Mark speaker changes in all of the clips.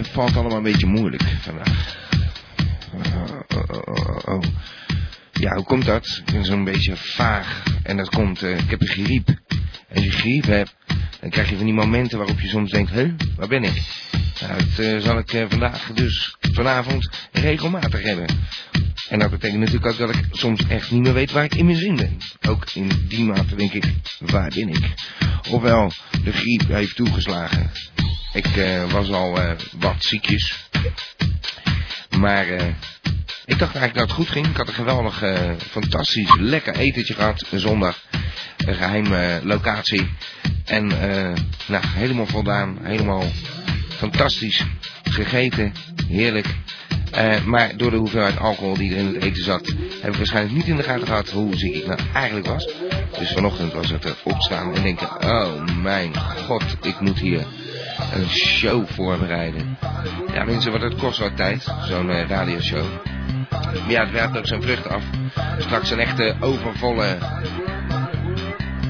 Speaker 1: het eh, valt allemaal een beetje moeilijk vandaag. Oh, oh, oh, oh. Ja, hoe komt dat? Ik ben zo'n beetje vaag. En dat komt, eh, ik heb een griep. Als je griep hebt, dan krijg je van die momenten waarop je soms denkt, hé, waar ben ik? Nou, dat eh, zal ik eh, vandaag dus vanavond regelmatig hebben. En dat betekent natuurlijk ook dat ik soms echt niet meer weet waar ik in mijn zin ben. Ook in die mate denk ik, waar ben ik? Ofwel, de griep heeft toegeslagen. Ik eh, was al eh, wat ziekjes. Maar eh, ik dacht eigenlijk dat het goed ging. Ik had een geweldig, fantastisch, lekker etentje gehad. Een zondag. Een geheime locatie. En nou, helemaal voldaan. Helemaal fantastisch gegeten. Heerlijk. Maar door de hoeveelheid alcohol die er in het eten zat, heb ik waarschijnlijk niet in de gaten gehad hoe ziek ik nou eigenlijk was. Dus vanochtend was het opstaan en denken, oh mijn god, ik moet hier een show voorbereiden. Ja mensen, wat het kost wat tijd, zo'n eh, radioshow. Maar ja, het werpt ook zijn vruchten af. Straks een echte overvolle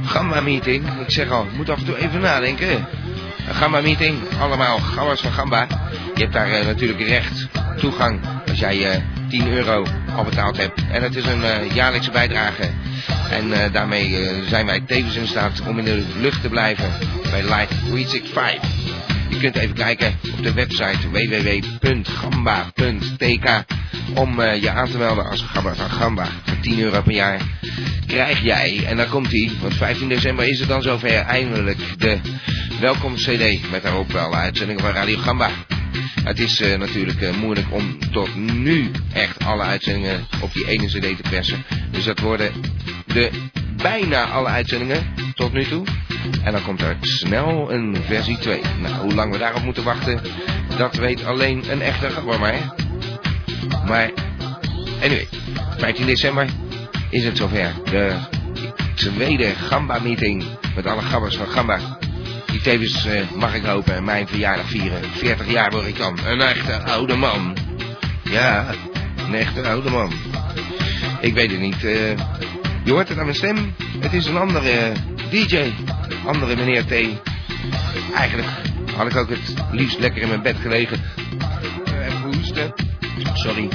Speaker 1: Gamba-meeting. Ik zeg al, moet af en toe even nadenken. Een Gamba-meeting, allemaal gamma's van Gamba. Je hebt daar eh, natuurlijk recht, toegang, als jij eh 10 euro al betaald hebt. En het is een jaarlijkse bijdrage. En daarmee zijn wij tevens in staat om in de lucht te blijven bij Live 365. Je kunt even kijken op de website www.gamba.tk om eh, je aan te melden als Gamba van Gamba. Voor 10 euro per jaar krijg jij, en daar komt hij, want 15 december is het dan zover eindelijk de welkom CD met daarop wel uitzendingen van Radio Gamba. Het is eh, natuurlijk eh, moeilijk om tot nu echt alle uitzendingen op die ene CD te persen. Dus dat worden de bijna alle uitzendingen tot nu toe. En dan komt er snel een versie 2. Nou, hoe lang we daarop moeten wachten, dat weet alleen een echte gabber maar. Anyway, 15 december is het zover. De tweede Gamba-meeting met alle gabbers van Gamba. Die tevens, eh, mag ik hopen, mijn verjaardag vieren. 40 jaar word ik dan. Een echte oude man. Ja, een echte oude man. Ik weet het niet. eh, je hoort het aan mijn stem. Het is een andere DJ. Andere meneer T. Eigenlijk had ik ook het liefst lekker in mijn bed gelegen. Eh, Even hoesten. Sorry.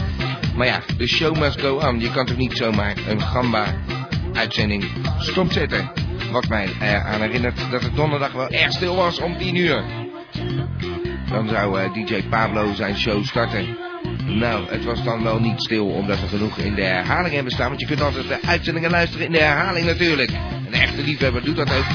Speaker 1: Maar ja, de show must go on. Je kan toch niet zomaar een gamba-uitzending stopzetten. Wat mij eraan herinnert dat het donderdag wel erg stil was om 10 uur. Dan zou eh, DJ Pablo zijn show starten. Nou, het was dan wel niet stil omdat we genoeg in de herhaling hebben staan. Want je kunt altijd de uitzendingen luisteren in de herhaling natuurlijk. Een echte liefhebber doet dat ook.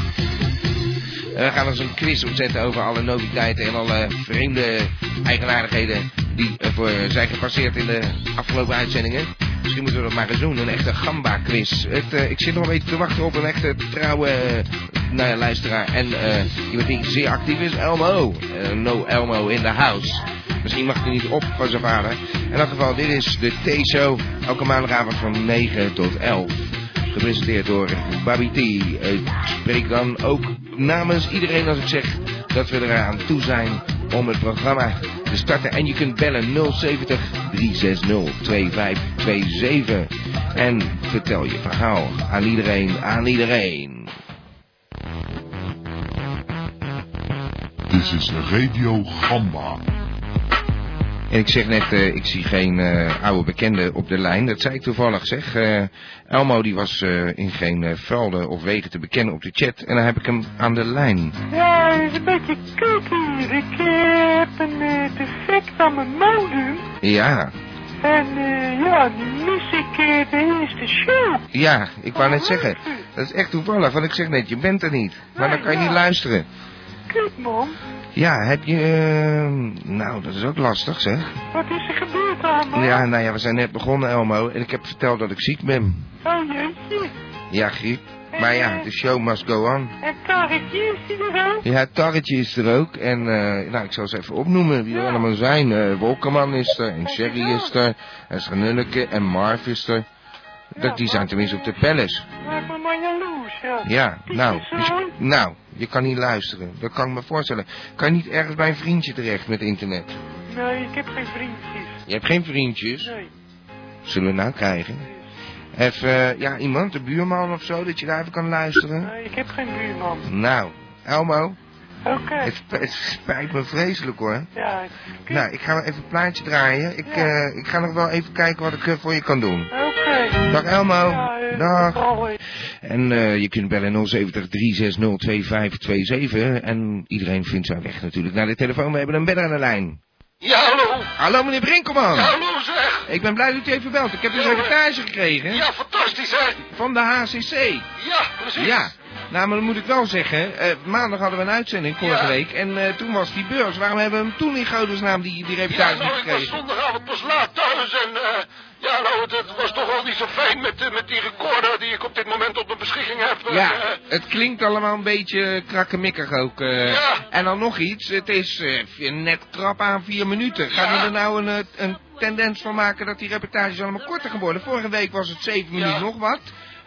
Speaker 1: We gaan eens een quiz opzetten over alle noviteiten en alle vreemde eigenaardigheden die ervoor zijn gepasseerd in de afgelopen uitzendingen. Misschien moeten we dat maar eens doen, een echte gamba-quiz. Eh, ik zit nog een beetje te wachten op een echte trouwe eh, nou ja, luisteraar en eh, iemand die zeer actief is, Elmo. No Elmo in the house. Misschien mag hij niet op van zijn vader. In elk geval, dit is de T-show, elke maandagavond van 9 tot 11. Gepresenteerd door Babi T. Ik spreek dan ook namens iedereen als ik zeg dat we eraan toe zijn om het programma te starten. En je kunt bellen 070 360 2527. En vertel je verhaal aan iedereen, aan iedereen.
Speaker 2: Dit is Radio Gamba.
Speaker 1: En ik zeg net, eh, ik zie geen eh, oude bekende op de lijn. Dat zei ik toevallig, zeg. Eh, Elmo die was in geen velden of wegen te bekennen op de chat. En dan heb ik hem aan de lijn.
Speaker 3: Ja, het is een beetje koud hier. Ik heb een defect aan mijn modem.
Speaker 1: Ja,
Speaker 3: En ja, nu mis ik de eerste show.
Speaker 1: ja, ik wou net zeggen. Dat is echt toevallig, want ik zeg net, je bent er niet. Maar dan kan je niet luisteren. Ja, heb je... eh, nou, dat is ook lastig, zeg.
Speaker 3: wat is er gebeurd allemaal?
Speaker 1: Ja, nou ja, we zijn net begonnen, Elmo. En ik heb verteld dat ik ziek ben.
Speaker 3: Oh jeetje.
Speaker 1: Ja, griep. Maar ja, de show must go on.
Speaker 3: En Tarretje is er ook?
Speaker 1: Ja, Tarretje is er ook. En eh, nou, ik zal ze even opnoemen wie er allemaal zijn. Eh Wolkerman is er, en Sherry is er, en Schanunneke, en Marv is er. Dat, die zijn tenminste op de palace.
Speaker 3: Maak me maar jaloers, ja.
Speaker 1: Ja, nou, dus- nou, je kan niet luisteren. Dat kan ik me voorstellen. Kan je niet ergens bij een vriendje terecht met internet?
Speaker 3: Nee, ik heb geen vriendjes.
Speaker 1: Je hebt geen vriendjes.
Speaker 3: Nee.
Speaker 1: Zullen we nou krijgen? Even, eh, ja, iemand, de buurman of zo, dat je daar even kan luisteren?
Speaker 3: Nee, ik heb geen buurman.
Speaker 1: Nou, Elmo,
Speaker 3: Oké.
Speaker 1: het, het spijt me vreselijk hoor.
Speaker 3: Ja.
Speaker 1: Nou, ik ga wel even een plaatje draaien. Ik,
Speaker 3: Ja.
Speaker 1: eh, ik ga nog wel even kijken wat ik eh, voor je kan doen.
Speaker 3: Oké.
Speaker 1: Dag Elmo.
Speaker 3: Ja,
Speaker 1: Dag.
Speaker 3: alweer.
Speaker 1: En eh, je kunt bellen 070 360 2527. En iedereen vindt zijn weg natuurlijk naar de telefoon. We hebben een bedder aan de lijn.
Speaker 4: Ja, hallo.
Speaker 1: Hallo meneer Brinkelman.
Speaker 4: Ja, hallo zeg.
Speaker 1: Ik ben blij dat u even belt. Ik heb een
Speaker 4: Ja, hoor.
Speaker 1: reportage gekregen
Speaker 4: Ja, fantastisch hè.
Speaker 1: van de HCC.
Speaker 4: Ja, precies.
Speaker 1: Ja. Nou, maar dan moet ik wel zeggen, eh, maandag hadden we een uitzending vorige
Speaker 4: Ja.
Speaker 1: week en eh, toen was die beurs. Waarom hebben we hem toen in godesnaam die, die
Speaker 4: Ja,
Speaker 1: reportage niet
Speaker 4: nou, ik was
Speaker 1: gekregen?
Speaker 4: zondagavond pas laat thuis en eh, ja, nou, het, het was toch wel niet zo fijn met, met die recorder die ik op dit moment op mijn beschikking heb.
Speaker 1: Ja, het klinkt allemaal een beetje krakkemikkig ook.
Speaker 4: Ja.
Speaker 1: En dan nog iets, het is net krap aan vier minuten. Gaan
Speaker 4: Ja.
Speaker 1: we er nou een, een tendens van maken dat die reportages allemaal korter gaan worden? Vorige week was het zeven
Speaker 4: Ja.
Speaker 1: minuten nog wat.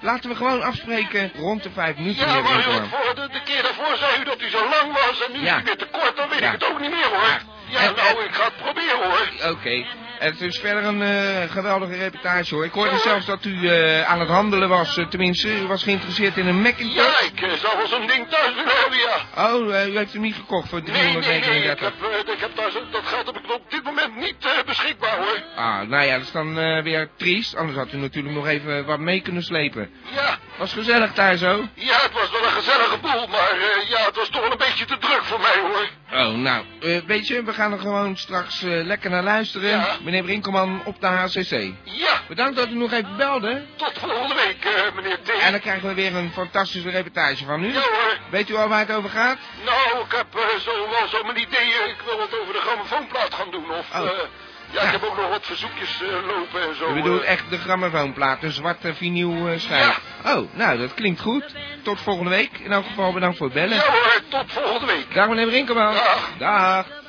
Speaker 1: Laten we gewoon afspreken rond de vijf minuten.
Speaker 4: ja, maar voor de, de keer daarvoor zei u dat hij zo lang was en nu
Speaker 1: Ja.
Speaker 4: is hij weer te kort, dan weet
Speaker 1: Ja.
Speaker 4: ik het ook niet meer hoor.
Speaker 1: Ja.
Speaker 4: Ja,
Speaker 1: En-
Speaker 4: nou,
Speaker 1: en-
Speaker 4: ik ga het proberen hoor.
Speaker 1: Oké. Het is verder een eh, geweldige reportage hoor. Ik hoorde
Speaker 4: Ja.
Speaker 1: zelfs dat u eh, aan het handelen was. eh, tenminste, u was geïnteresseerd in een
Speaker 4: Ja,
Speaker 1: Macintosh.
Speaker 4: ik eh, zou wel zo'n ding thuis willen ja.
Speaker 1: Oh, u heeft hem niet gekocht voor
Speaker 4: Nee, nee, nee, ik
Speaker 1: 339.
Speaker 4: heb, ik heb zo, dat geld heb ik op dit moment niet beschikbaar hoor.
Speaker 1: Ah, nou ja, dat is dan weer triest. Anders had u natuurlijk nog even wat mee kunnen slepen.
Speaker 4: Ja,
Speaker 1: Was gezellig daar zo.
Speaker 4: ja, het was wel een gezellige boel, maar ja, het was toch wel een beetje te druk voor mij hoor.
Speaker 1: Oh, nou, eh, weet je, we gaan er gewoon straks eh, lekker naar luisteren.
Speaker 4: Ja.
Speaker 1: Meneer Brinkelman op de HCC.
Speaker 4: Ja,
Speaker 1: Bedankt dat u nog even belde.
Speaker 4: tot volgende week, eh, meneer T.
Speaker 1: En dan krijgen we weer een fantastische reportage van u.
Speaker 4: Ja hoor.
Speaker 1: Weet u al waar het over gaat?
Speaker 4: Nou, ik heb zo wel zo mijn ideeën. Ik wil wat over de grammofoonplaat gaan doen. Of,
Speaker 1: Oh.
Speaker 4: Ja,
Speaker 1: Ja.
Speaker 4: ik heb ook nog wat verzoekjes eh, lopen en zo.
Speaker 1: U bedoelt
Speaker 4: eh.
Speaker 1: echt de grammofoonplaat, een zwarte vinyl eh, schijf. Oh, nou, dat klinkt goed. Tot volgende week. In elk geval bedankt voor het bellen.
Speaker 4: Ja hoor, tot volgende week.
Speaker 1: Dag meneer Brinkelman.
Speaker 4: Dag.
Speaker 1: Dag.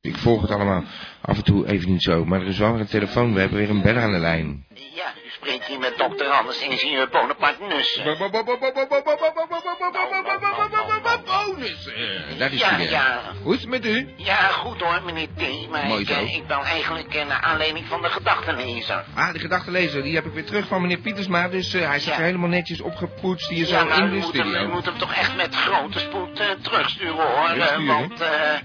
Speaker 1: Ik volg het allemaal af en toe even niet zo, maar er is wel weer een telefoon. We hebben weer een beller aan de lijn.
Speaker 5: Ja, u spreekt hier met dokter Anders, ingenieur Bonaparte Nussen.
Speaker 1: Bonus. eh, Dat is
Speaker 5: Ja,
Speaker 1: weer.
Speaker 5: ja.
Speaker 1: Hoe is het met u?
Speaker 5: Ja, goed hoor, meneer T. Maar
Speaker 1: Mooi
Speaker 5: ik,
Speaker 1: zo.
Speaker 5: eh, ik bel eigenlijk eh, naar aanleiding van de gedachtenlezer.
Speaker 1: Ah, de gedachtenlezer, die heb ik weer terug van meneer Pietersma. Dus eh, hij
Speaker 5: Ja.
Speaker 1: er helemaal netjes opgepoetst hier
Speaker 5: ja,
Speaker 1: zo
Speaker 5: maar
Speaker 1: in
Speaker 5: u
Speaker 1: de
Speaker 5: moet, hem, u
Speaker 1: studio.
Speaker 5: moet hem toch echt met grote spoed eh, terugsturen hoor. eh,
Speaker 1: Terugsturen?
Speaker 5: want,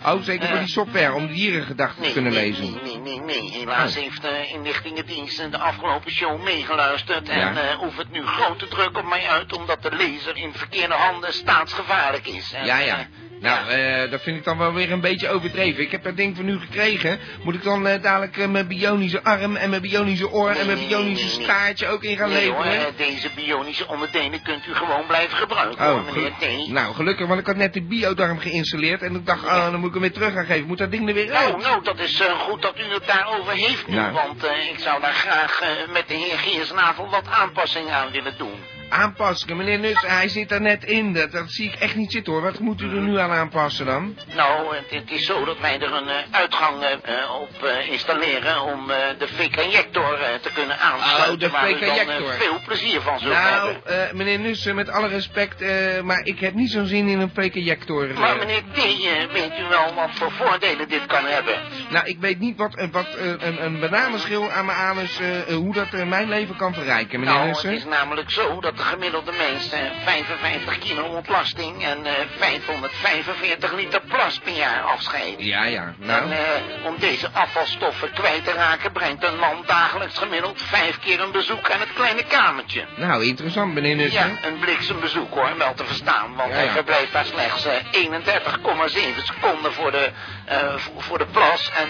Speaker 1: Oh, zeker voor
Speaker 5: eh,
Speaker 1: die software om dierengedachten te
Speaker 5: Nee,
Speaker 1: kunnen
Speaker 5: nee,
Speaker 1: lezen.
Speaker 5: Nee, nee, nee, nee. Helaas
Speaker 1: Oh.
Speaker 5: heeft de inlichtingendienst de afgelopen show meegeluisterd. En
Speaker 1: Ja.
Speaker 5: eh oefent nu grote druk op mij uit, omdat de lezer in verkeerde handen staatsgevaarlijk is. En,
Speaker 1: Ja, ja. Nou, eh, dat vind ik dan wel weer een beetje overdreven. Ik heb dat ding van u gekregen. Moet ik dan eh, dadelijk eh, mijn bionische arm en mijn bionische oor en mijn bionische
Speaker 5: nee, nee.
Speaker 1: staartje ook in gaan
Speaker 5: nee, hoor,
Speaker 1: leveren?
Speaker 5: deze bionische onderdelen kunt u gewoon blijven gebruiken, hoor,
Speaker 1: Oh,
Speaker 5: meneer
Speaker 1: gelu-
Speaker 5: T.
Speaker 1: nou gelukkig, want ik had net de biodarm geïnstalleerd en ik dacht, oh, dan moet ik hem weer terug gaan geven. Moet dat ding er weer uit?
Speaker 5: Nou, nou, dat is goed dat u het daarover heeft nu,
Speaker 1: Nou.
Speaker 5: want ik zou daar graag met de heer Geersnavel wat aanpassingen aan willen doen.
Speaker 1: Aanpassen, meneer Nus, hij zit er net in. Dat, dat zie ik echt niet zitten hoor. Wat moet u er nu aan aanpassen dan?
Speaker 5: Nou, het, het is zo dat wij er een eh, uitgang eh, eh, op installeren om de fake-injector eh, te kunnen aansluiten.
Speaker 1: Oh, de
Speaker 5: waar u dan, eh,
Speaker 1: fake-injector.
Speaker 5: veel plezier van zult
Speaker 1: Nou,
Speaker 5: hebben.
Speaker 1: meneer Nussen, met alle respect, maar ik heb niet zo'n zin in een fake-injector. eh.
Speaker 5: Maar meneer D, weet u wel wat voor voordelen dit kan hebben?
Speaker 1: Nou, ik weet niet wat, wat een, een bananenschil aan mijn anus, hoe dat mijn leven kan verrijken, meneer
Speaker 5: Nou, het
Speaker 1: Nussen.
Speaker 5: is namelijk zo dat gemiddelde mens eh, 55 kilo ontlasting en eh, 545 liter plas per jaar afscheidt.
Speaker 1: Ja, ja, nou.
Speaker 5: En eh, om deze afvalstoffen kwijt te raken, brengt een man dagelijks gemiddeld vijf keer een bezoek aan het kleine kamertje.
Speaker 1: Nou, interessant, meneer Nussen.
Speaker 5: Ja, een bliksembezoek hoor, wel te verstaan, want
Speaker 1: Ja,
Speaker 5: hij verblijft daar slechts eh, 31,7 seconden voor de, eh, voor- voor de plas en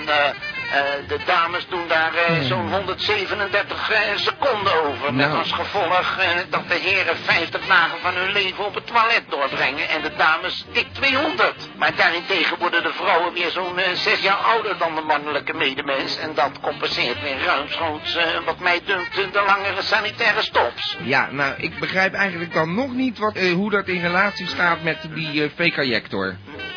Speaker 5: eh, de dames doen daar eh, zo'n 137 eh, seconden over. Met
Speaker 1: Nou.
Speaker 5: als gevolg dat de heren 50 dagen van hun leven op het toilet doorbrengen. En de dames dik 200. Maar daarentegen worden de vrouwen weer zo'n eh, zes jaar ouder dan de mannelijke medemens. En dat compenseert weer ruimschoots, wat mij dunkt, de langere sanitaire stops.
Speaker 1: Ja, nou, ik begrijp eigenlijk dan nog niet wat, hoe dat in relatie staat met die eh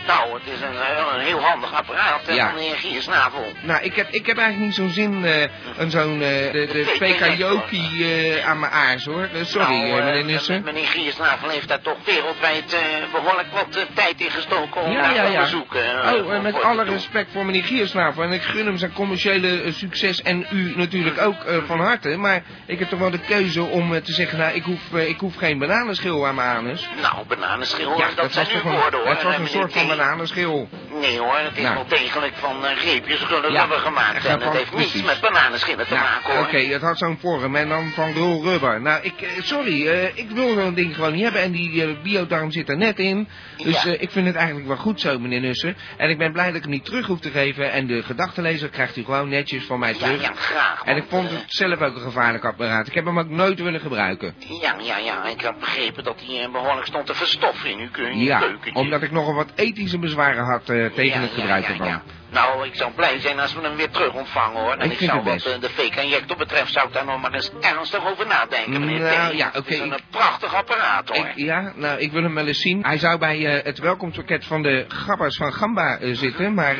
Speaker 5: Nou, het is een, eh, een heel handig apparaat
Speaker 1: Ja.
Speaker 5: heer Giersnavel.
Speaker 1: Nou, ik heb, ik heb eigenlijk niet zo'n zin eh aan zo'n eh, de, de aan mijn aars, hoor. Sorry,
Speaker 5: Nou,
Speaker 1: meneer Nissen.
Speaker 5: Meneer Giersnavel heeft daar toch wereldwijd eh, behoorlijk wat tijd in gestoken om
Speaker 1: Ja, ja,
Speaker 5: te
Speaker 1: ja.
Speaker 5: onderzoeken. eh,
Speaker 1: Oh, met alle
Speaker 5: te
Speaker 1: respect voor meneer Giersnavel. En ik gun hem zijn commerciële succes en u natuurlijk ook van harte. Maar ik heb toch wel de keuze om te zeggen, nou, ik hoef, ik hoef geen bananenschil aan mijn anus.
Speaker 5: Nou, bananenschil,
Speaker 1: Ja,
Speaker 5: dat,
Speaker 1: dat
Speaker 5: zijn uw woorden hoor.
Speaker 1: dat was een
Speaker 5: meneer
Speaker 1: soort van. Bananenschil.
Speaker 5: Nee hoor, het is
Speaker 1: Nou.
Speaker 5: wel degelijk van uh, reepjes rullen
Speaker 1: Ja,
Speaker 5: rubber gemaakt. En het heeft niets met bananenschillen te
Speaker 1: Nou,
Speaker 5: maken
Speaker 1: oké,
Speaker 5: hoor.
Speaker 1: het had zo'n vorm en dan van rolrubber. Nou, ik, eh, sorry, eh, ik wil zo'n ding gewoon niet hebben en die eh, biodarm zit er net in. Dus
Speaker 5: Ja.
Speaker 1: ik vind het eigenlijk wel goed zo, meneer Nussen. En ik ben blij dat ik hem niet terug hoef te geven en de gedachtenlezer krijgt u gewoon netjes van mij terug.
Speaker 5: ja, graag.
Speaker 1: En ik vond het zelf ook een gevaarlijk apparaat. Ik heb hem ook nooit willen gebruiken.
Speaker 5: Ja, ja, ja, ik had begrepen dat hij eh, behoorlijk stond te verstoffen in uw, ke- in uw
Speaker 1: Ja, omdat ik nogal wat ethische bezwaren had eh, tegen het gebruik ervan.
Speaker 5: ja. Nou, ik zou blij zijn als we hem weer terug ontvangen hoor. En
Speaker 1: Ik
Speaker 5: ik,
Speaker 1: vind
Speaker 5: zou
Speaker 1: het
Speaker 5: wat eh, de fake-injector betreft, zou ik daar nog maar eens ernstig over nadenken, meneer
Speaker 1: Nou, ja,
Speaker 5: Het
Speaker 1: oké,
Speaker 5: is een
Speaker 1: ik-
Speaker 5: prachtig apparaat hoor.
Speaker 1: Ik, ja, nou, ik wil hem wel eens zien. Hij zou bij eh, het welkomstpakket van de gabbers van Gamba zitten, maar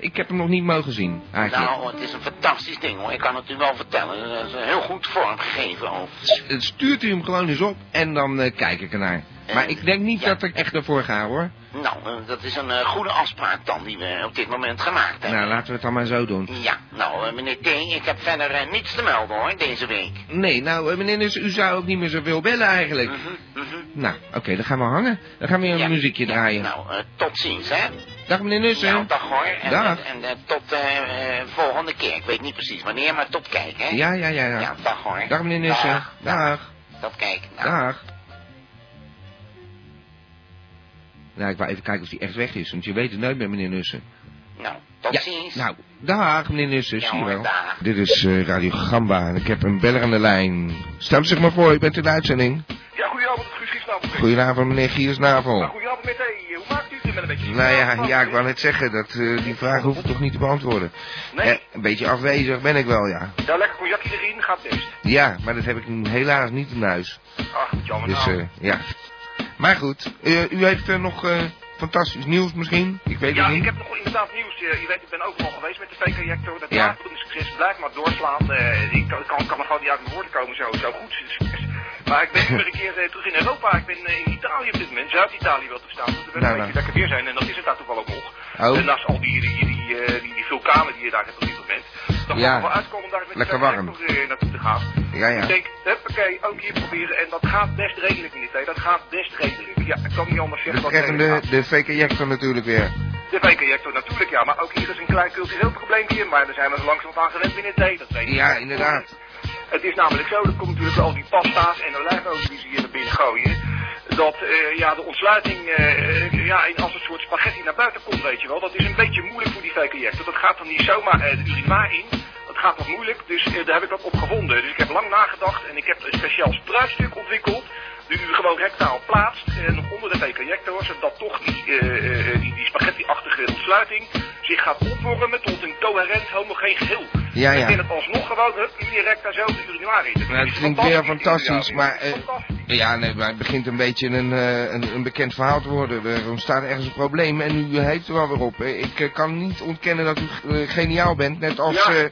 Speaker 1: ik heb hem nog niet mogen zien, eigenlijk.
Speaker 5: Nou, het is een fantastisch ding hoor. Ik kan het u wel vertellen. Het is een heel goed vormgegeven.
Speaker 1: Het Stuurt u hem gewoon eens op en dan kijk ik ernaar. Maar ik denk niet
Speaker 5: Ja.
Speaker 1: dat ik echt ervoor ga, hoor.
Speaker 5: Nou, eh, dat is een eh, goede afspraak dan die we op dit moment gemaakt hebben.
Speaker 1: Nou, laten we het dan maar zo doen.
Speaker 5: Ja, nou, eh, meneer T, ik heb verder eh, niets te melden hoor, deze week.
Speaker 1: Nee, nou, eh, meneer Nussen, u zou ook niet meer zoveel bellen eigenlijk.
Speaker 5: Mhm, mhm.
Speaker 1: Nou, oké, dan gaan we hangen. Dan gaan we weer een muziekje draaien.
Speaker 5: Nou, eh, tot ziens, hè.
Speaker 1: Dag meneer Nussen.
Speaker 5: Ja, dag hoor. En,
Speaker 1: Dag.
Speaker 5: En, en, eh, tot eh, eh, volgende keer. Ik weet niet precies wanneer, maar tot kijk, hè.
Speaker 1: Ja, ja, ja, ja.
Speaker 5: Ja, dag hoor.
Speaker 1: Dag meneer Nussen.
Speaker 5: Dag.
Speaker 1: Dag.
Speaker 5: Tot kijk. Nou,
Speaker 1: Dag. Nou, ik wou even kijken of hij echt weg is, want je weet het nooit met meneer Nussen.
Speaker 5: nou tot
Speaker 1: Ja,
Speaker 5: ziens.
Speaker 1: nou, dag meneer Nussen,
Speaker 5: Ja,
Speaker 1: zie je wel.
Speaker 5: dag.
Speaker 1: Dit is eh, Radio Gamba en ik heb een beller aan de lijn. Stel zich maar voor, u bent in de uitzending.
Speaker 6: Ja, goedenavond, Guus Giesnavel.
Speaker 1: Goedenavond meneer Giersnavel.
Speaker 6: Nou, goedenavond met hey, hoe maakt u het met een beetje?
Speaker 1: Nou ja, ja, ik wou net zeggen, dat, eh, die vraag hoef ik toch niet te beantwoorden.
Speaker 6: Nee,
Speaker 1: Eh, een beetje afwezig ben ik wel, ja.
Speaker 6: ja, lekker cognacje erin, gaat best.
Speaker 1: Ja, maar dat heb ik helaas niet in huis.
Speaker 6: Ach, jammer
Speaker 1: Dus,
Speaker 6: nou.
Speaker 1: eh, ja. Maar goed, eh, u heeft er nog eh, fantastisch nieuws misschien? Ik weet
Speaker 6: ja,
Speaker 1: het
Speaker 6: ik
Speaker 1: niet.
Speaker 6: heb nog inderdaad nieuws. Eh, je weet, ik ben overal geweest met de VK-injector. Dat
Speaker 1: Ja.
Speaker 6: succes. Blijf maar doorslaan. Eh, ik kan, kan, er gewoon niet uit mijn woorden komen, zo, zo goed succes. Maar ik ben weer een keer eh, terug in Europa. Ik ben eh, in Italië op dit moment, Zuid-Italië wel te staan. Dat we
Speaker 1: Nou,
Speaker 6: een beetje
Speaker 1: nou.
Speaker 6: lekker weer zijn en dat is het daar toevallig ook nog.
Speaker 1: Oh.
Speaker 6: En naast al die, die, die, eh, die, die vulkanen die je daar hebt op dit moment. Dan
Speaker 1: Ja.
Speaker 6: wel uitkomen om daar met
Speaker 1: Lekker
Speaker 6: de
Speaker 1: warm.
Speaker 6: Eh, naartoe te gaan.
Speaker 1: Ja, ja.
Speaker 6: Ik denk, huppakee, ook hier proberen. En dat gaat best redelijk, meneer. Dat gaat best redelijk. Ja, ik kan niet anders zeggen dat redelijk
Speaker 1: de VK-jector natuurlijk weer.
Speaker 6: De VK-injector natuurlijk, ja. Maar ook hier is een klein cultureel probleempje. Maar daar zijn we zo langzamerhand aan gewend binnen T. Dat weet ik.
Speaker 1: Ja, inderdaad.
Speaker 6: Het is namelijk zo, er komt natuurlijk al die pasta's en olijfolie die ze hier naar binnen gooien. Dat eh, ja, de ontsluiting eh, ja, in als een soort spaghetti naar buiten komt, weet je wel. Dat is een beetje moeilijk voor die VK-injector. Dat gaat dan niet zomaar eh, urinoir in. Dat gaat wat moeilijk, dus eh, daar heb ik wat op gevonden. Dus ik heb lang nagedacht en ik heb een speciaal spruitstuk ontwikkeld. Die u gewoon rectaal plaatst en onder de VK-injector, zodat toch die, eh, eh, die, die spaghetti-achtige ontsluiting zich gaat opvormen tot een coherent homogeen geheel.
Speaker 1: Ja,
Speaker 6: En
Speaker 1: ja.
Speaker 6: in het alsnog gewoon hup, direct daar zo de urinoir in.
Speaker 1: Nou, het klinkt weer
Speaker 6: fantastisch,
Speaker 1: maar... eh,
Speaker 6: Fantastisch.
Speaker 1: ja, nee, maar het begint een beetje een, eh, een, een bekend verhaal te worden. Er ontstaat ergens een probleem en u heeft er wel weer op. Eh, Ik eh, kan niet ontkennen dat u eh, geniaal bent, net als
Speaker 6: Ja.
Speaker 1: eh,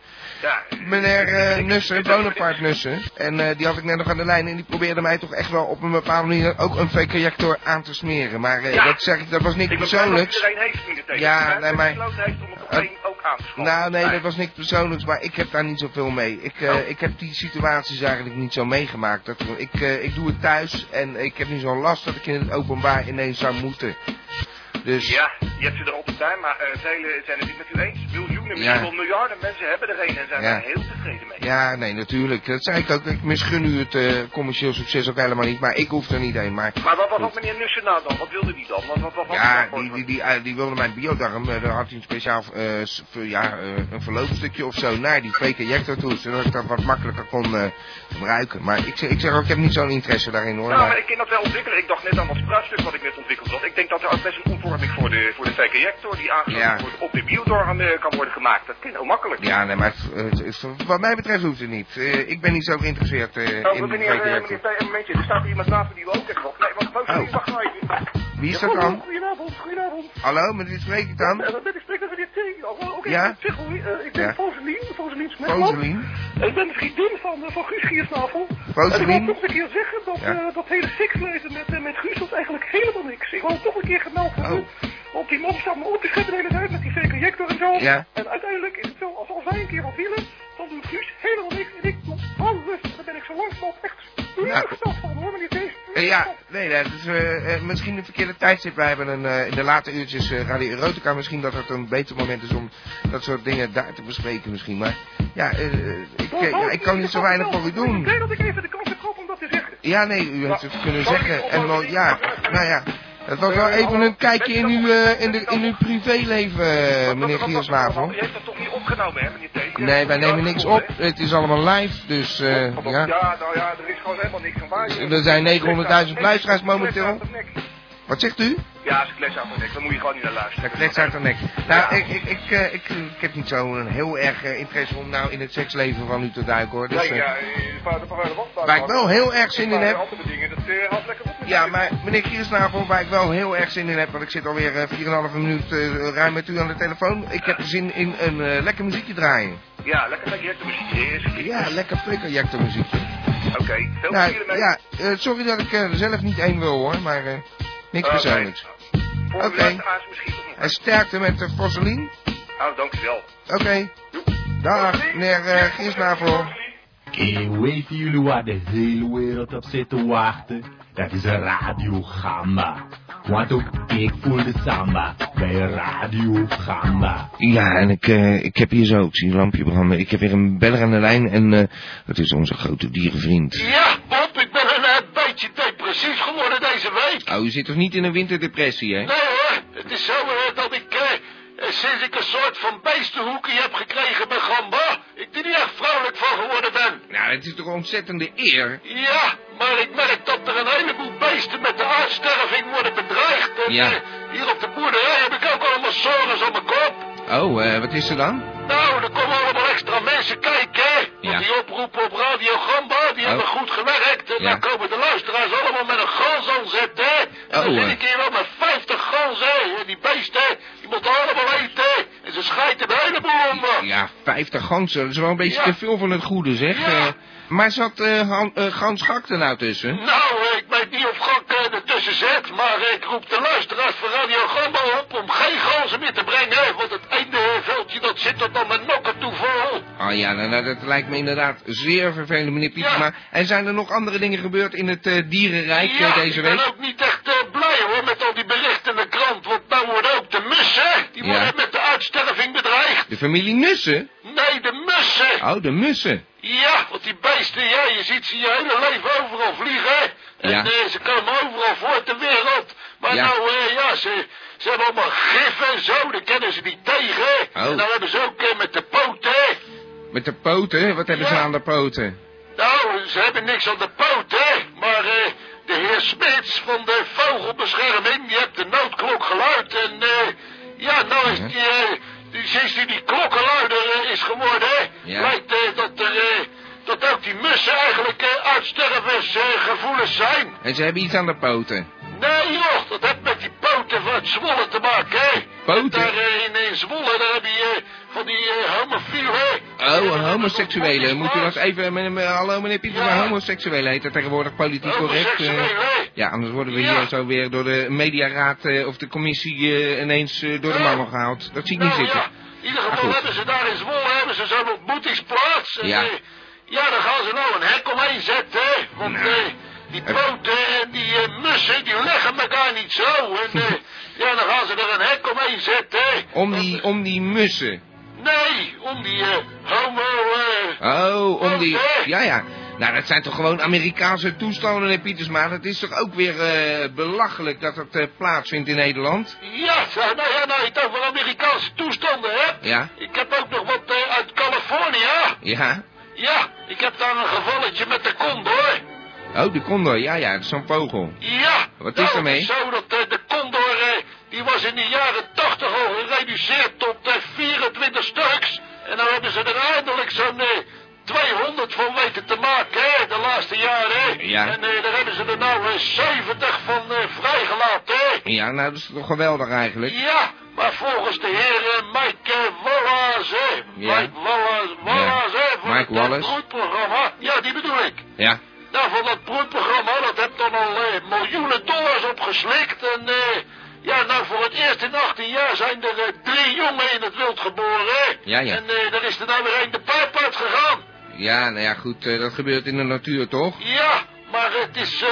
Speaker 6: Ja,
Speaker 1: meneer eh, Nussen, Bonaparte Nussen. En eh, die had ik net nog aan de lijn en die probeerde mij toch echt wel op een bepaalde manier ook een VK-jector aan te smeren. Maar eh,
Speaker 6: Ja.
Speaker 1: dat zeg ik, dat was niks
Speaker 6: Ik
Speaker 1: persoonlijks.
Speaker 6: iedereen heeft niet tegen.
Speaker 1: Ja, nee, maar-
Speaker 6: heeft om het op één ook aan te schaffen.
Speaker 1: Nou, nee, dat was niks persoonlijks, maar ik heb daar niet zoveel mee. Ik, eh,
Speaker 6: Oh.
Speaker 1: ik heb die situaties eigenlijk niet zo meegemaakt. Dat, ik, ik doe het thuis en ik heb niet zo'n last dat ik in het openbaar ineens zou moeten. Dus,
Speaker 6: Ja, je hebt ze er altijd bij, maar velen zijn het niet met u eens. Miljoenen Misschien
Speaker 1: Ja.
Speaker 6: wel miljarden mensen hebben er een en zijn
Speaker 1: Ja.
Speaker 6: daar heel tevreden mee.
Speaker 1: Ja, nee, natuurlijk. Dat zei ik ook. Ik misgun u het eh, commercieel succes ook helemaal niet. Maar ik hoef er niet heen. Maar
Speaker 6: Maar wat was dat meneer Nussen nou dan? Wat wilde die dan? Wat, wat, wat, wat
Speaker 1: ja,
Speaker 6: wat-
Speaker 1: die, die, die, eh, die wilde mijn biodarm. eh, daar had hij een speciaal ja, een verloopstukje of zo naar die fake injector toe. Zodat ik dat wat makkelijker kon gebruiken. Maar ik, zeg- ik zeg ook, ik heb niet zo'n interesse daarin hoor.
Speaker 6: Ja, maar
Speaker 1: Maar,
Speaker 6: ik kan dat wel ontwikkelen. Ik dacht net aan dat spruitstuk wat ik net ontwikkeld had. Ik denk dat er ook best een omvorming voor de, voor de fake injector die aangesloten
Speaker 1: Ja.
Speaker 6: wordt op de biodorm eh, kan worden gemaakt. Dat kan heel makkelijk.
Speaker 1: ja, nee, maar het- wat mij betreft hoeft het niet. Eh, ik ben niet zo geïnteresseerd eh,
Speaker 6: Oh,
Speaker 1: in
Speaker 6: meneer, meneer, een momentje. Er staat iemand naast me die ook hebben nog. Nee, wacht, wacht,
Speaker 1: Oh.
Speaker 6: wacht even.
Speaker 1: Wie is dat dan?
Speaker 6: Goedenavond, goedenavond.
Speaker 1: Hallo, met wie spreek ik dan?
Speaker 6: Eh, ik spreek met meneer T. Oh, Oké,
Speaker 1: Ja?
Speaker 6: eh, ik ben. Foselien, Foselien.
Speaker 1: Foselien?
Speaker 6: Ik ben de vriendin van, eh, van Guus Giersnavel.
Speaker 1: Foselien?
Speaker 6: En ik wil toch een keer zeggen dat eh, dat hele seksleven met, eh, met Guus was eigenlijk helemaal niks. Ik wil toch een keer gemeld hebben. Want die man staat me op te scheppen de hele tijd met die fake injector en zo.
Speaker 1: Ja.
Speaker 6: En uiteindelijk is het zo, als, als wij een keer wat willen, dan doet Guus helemaal niks. En ik doe alles. En dan ben ik zo langzamerhand echt teleurgesteld van hoor, meneer T.
Speaker 1: Eh, ja, nee, nee, dat is eh, misschien een verkeerde tijdstip. Wij hebben een, eh, in de late uurtjes Radio Erotica. Misschien dat het een beter moment is om dat soort dingen daar te bespreken misschien. Maar ja, ik, ja, ik kan niet zo weinig voor u
Speaker 6: Ik
Speaker 1: doen.
Speaker 6: denk dat ik even de kans heb gehad om dat te zeggen.
Speaker 1: Ja, nee, u heeft het kunnen zeggen.
Speaker 6: ik
Speaker 1: En ja, nou ja. Het was wel even een kijkje in uw, eh, in, de, in uw privéleven, eh, meneer Giersnavel.
Speaker 6: U heeft dat toch niet opgenomen, hè, meneer?
Speaker 1: Nee, wij nemen niks op. Het is allemaal live, dus eh,
Speaker 6: Ja,
Speaker 1: ja.
Speaker 6: nou ja, er is gewoon helemaal niks van waar.
Speaker 1: Er zijn 900.000 luisteraars momenteel. Wat zegt u?
Speaker 6: Ja, ze kletsen aan mijn nek. Dan moet je gewoon niet naar luisteren.
Speaker 1: Dat klets uit de nek. Nou, ik, ik, ik, eh, ik, ik heb niet zo'n heel erg eh, interesse om nou in het seksleven van u te duiken hoor. Dus,
Speaker 6: Nee,
Speaker 1: eh,
Speaker 6: ja,
Speaker 1: waar ik wel heel erg zin in heb.
Speaker 6: andere dingen, dat had lekker op.
Speaker 1: Ja, maar meneer Kiersnavel, waar ik wel heel erg zin in heb, want ik zit alweer eh, 4,5 minuut ruim met u aan de telefoon. Ik heb zin in een lekker muziekje draaien.
Speaker 6: Ja, lekker lekker direct de muziek. Eerst.
Speaker 1: Ja, lekker flikkerjekte muziekje.
Speaker 6: Oké, veel
Speaker 1: Nou,
Speaker 6: plezier ermee.
Speaker 1: ja, sorry dat ik er zelf niet één wil hoor, maar niks persoonlijks. Oké.
Speaker 6: niet.
Speaker 1: En sterkte met de Fosselien.
Speaker 6: Oh, dankjewel.
Speaker 1: Oké. Dag, meneer eh Giersnavel.
Speaker 7: Oké, weten jullie waar de hele wereld op zit te wachten? Dat is een Radio Gamba. Want ook ik voel de samba bij Radio Gamba.
Speaker 1: Ja, en ik, eh, ik heb hier zo, ik zie een lampje branden. Ik heb weer een beller aan de lijn en eh dat is onze grote dierenvriend.
Speaker 4: Ja, Bob, ik ben een eh, depressief geworden deze week.
Speaker 1: Oh, u zit toch niet in een winterdepressie, hè?
Speaker 4: Nee hoor, het is zo eh, dat ik, eh, sinds ik een soort van beestenhoekie heb gekregen bij Gamba, ik er niet echt vrolijk van geworden ben.
Speaker 1: Nou, het is toch een ontzettende eer.
Speaker 4: Ja, maar ik merk dat er een heleboel beesten met de uitsterving worden bedreigd. En
Speaker 1: Ja.
Speaker 4: eh, hier op de boerderij heb ik ook allemaal zorgen op mijn kop.
Speaker 1: Oh, eh, wat is er dan?
Speaker 4: Nou, er komen allemaal extra mensen kijken,
Speaker 1: Ja.
Speaker 4: die oproepen op Radio Gamba, die
Speaker 1: Oh.
Speaker 4: hebben goed gewerkt. En
Speaker 1: Ja.
Speaker 4: dan komen de luisteraars allemaal met een gans aan zetten. En
Speaker 1: Oh,
Speaker 4: dan zit
Speaker 1: eh.
Speaker 4: ik hier wel met 50 ganzen. En die beesten, die moeten allemaal eten. En ze schijten de hele boel om.
Speaker 1: Ja, 50 ganzen. Dat is wel een beetje
Speaker 4: Ja.
Speaker 1: te veel van het goede, zeg. Eh, maar zat Han- eh, Gans Gak er nou tussen?
Speaker 4: Nou, ik weet niet of Gak ertussen zit, maar ik roep de luisteraars van Radio Gamba op om geen ganzen meer te brengen. Want het ene veldje dat zit er dan met nokken toe vol.
Speaker 1: Ja, nou, nou, dat lijkt me inderdaad zeer vervelend, meneer Pietema.
Speaker 4: Ja.
Speaker 1: En zijn er nog andere dingen gebeurd in het eh, dierenrijk eh, deze
Speaker 4: ik
Speaker 1: week?
Speaker 4: ben ook niet echt eh, blij hoor met al die berichten in de krant. Want nou worden ook de mussen, die
Speaker 1: Ja.
Speaker 4: worden met de uitsterving bedreigd.
Speaker 1: De familie Nussen?
Speaker 4: Nee, de mussen.
Speaker 1: Oh, de mussen.
Speaker 4: Ja, want die beesten, ja, je ziet ze je hele leven overal vliegen. En ze komen overal voor ter wereld. Maar nou, ja, ze, ze hebben allemaal gif en zo, daar kennen ze niet tegen.
Speaker 1: Oh.
Speaker 4: En dan hebben ze ook eh, met de poten.
Speaker 1: Met de poten? Wat hebben ze aan de poten?
Speaker 4: Nou, ze hebben niks aan de poten, maar eh, de heer Smits van de vogelbescherming, die heeft de noodklok geluid. En eh, ja, nou is die, eh, die, sinds die, die klokkenluider is geworden,
Speaker 1: Ja.
Speaker 4: lijkt dat er... dat ook die mussen eigenlijk uitstervensgevoelens zijn.
Speaker 1: En ze hebben iets aan de poten.
Speaker 4: Nee joh, dat heeft met die poten van het Zwolle te maken, hè.
Speaker 1: Poten?
Speaker 4: Daar eh, in, Zwolle, daar heb je eh, van die eh, homofielen.
Speaker 1: Oh, een homoseksuele. Moet u dat even... Meneer, meneer- hallo meneer Pietema,
Speaker 4: Ja.
Speaker 1: homoseksuele heet dat tegenwoordig politiek correct. ja, anders worden we
Speaker 4: Ja.
Speaker 1: hier zo weer door de mediaraad eh, of de commissie ineens door de
Speaker 4: Ja.
Speaker 1: mangel gehaald. Dat zie ik niet
Speaker 4: Nou
Speaker 1: zitten.
Speaker 4: ja, in ieder
Speaker 1: Maar
Speaker 4: geval hebben ze daar in Zwolle hebben ze zo'n ontmoetingsplaats. En,
Speaker 1: Ja.
Speaker 4: ja, daar gaan ze nou een hek omheen zetten, hè. Want
Speaker 1: Nou.
Speaker 4: Eh, die poten en die eh, mussen, die leggen elkaar niet zo. En eh, ja, dan gaan ze er een hek omheen zetten, hè.
Speaker 1: Om die,
Speaker 4: eh,
Speaker 1: om die mussen.
Speaker 4: Nee, om die eh, homo... eh,
Speaker 1: Oh, om die... Ja, ja. Nou, dat zijn toch gewoon Amerikaanse toestanden, hè, Pietersma. Dat is toch ook weer eh, belachelijk dat het eh, plaatsvindt in Nederland?
Speaker 4: Ja, nou ja, nou je het over Amerikaanse toestanden hebt.
Speaker 1: Ja?
Speaker 4: Ik heb ook nog wat eh, uit Californië.
Speaker 1: Ja?
Speaker 4: Ja, ik heb daar een gevalletje met de condor.
Speaker 1: Oh, de condor. Ja, ja, zo'n vogel.
Speaker 4: Ja.
Speaker 1: Wat
Speaker 4: nou,
Speaker 1: is ermee?
Speaker 4: Het is zo dat eh, de condor, eh, die was in de jaren 80 al gereduceerd tot eh, 24 stuks. En dan hebben ze er eindelijk zo'n eh, 200 van weten te maken, hè, de laatste jaren. hè.
Speaker 1: Ja.
Speaker 4: En eh, daar hebben ze er nou eh, 70 van eh, vrijgelaten, hè.
Speaker 1: Ja, nou, dat is toch geweldig eigenlijk?
Speaker 4: Ja, maar volgens de heer eh, Mike eh, Wallace, hè.
Speaker 1: Ja.
Speaker 4: Mike Wallace, Wallace, hè,
Speaker 1: Mike
Speaker 4: eh,
Speaker 1: Wallace.
Speaker 4: Ja, die bedoel ik.
Speaker 1: Ja.
Speaker 4: Nou, van dat broedprogramma, dat heeft dan al eh, miljoenen dollars opgeslikt. En eh, ja, nou, voor het eerst in 18 jaar zijn er eh, drie jongen in het wild geboren. hè.
Speaker 1: Ja, ja.
Speaker 4: En eh, daar is er nou weer een de pijp uit gegaan.
Speaker 1: Ja, nou ja, goed, eh, dat gebeurt in de natuur, toch?
Speaker 4: Ja, maar het is... eh,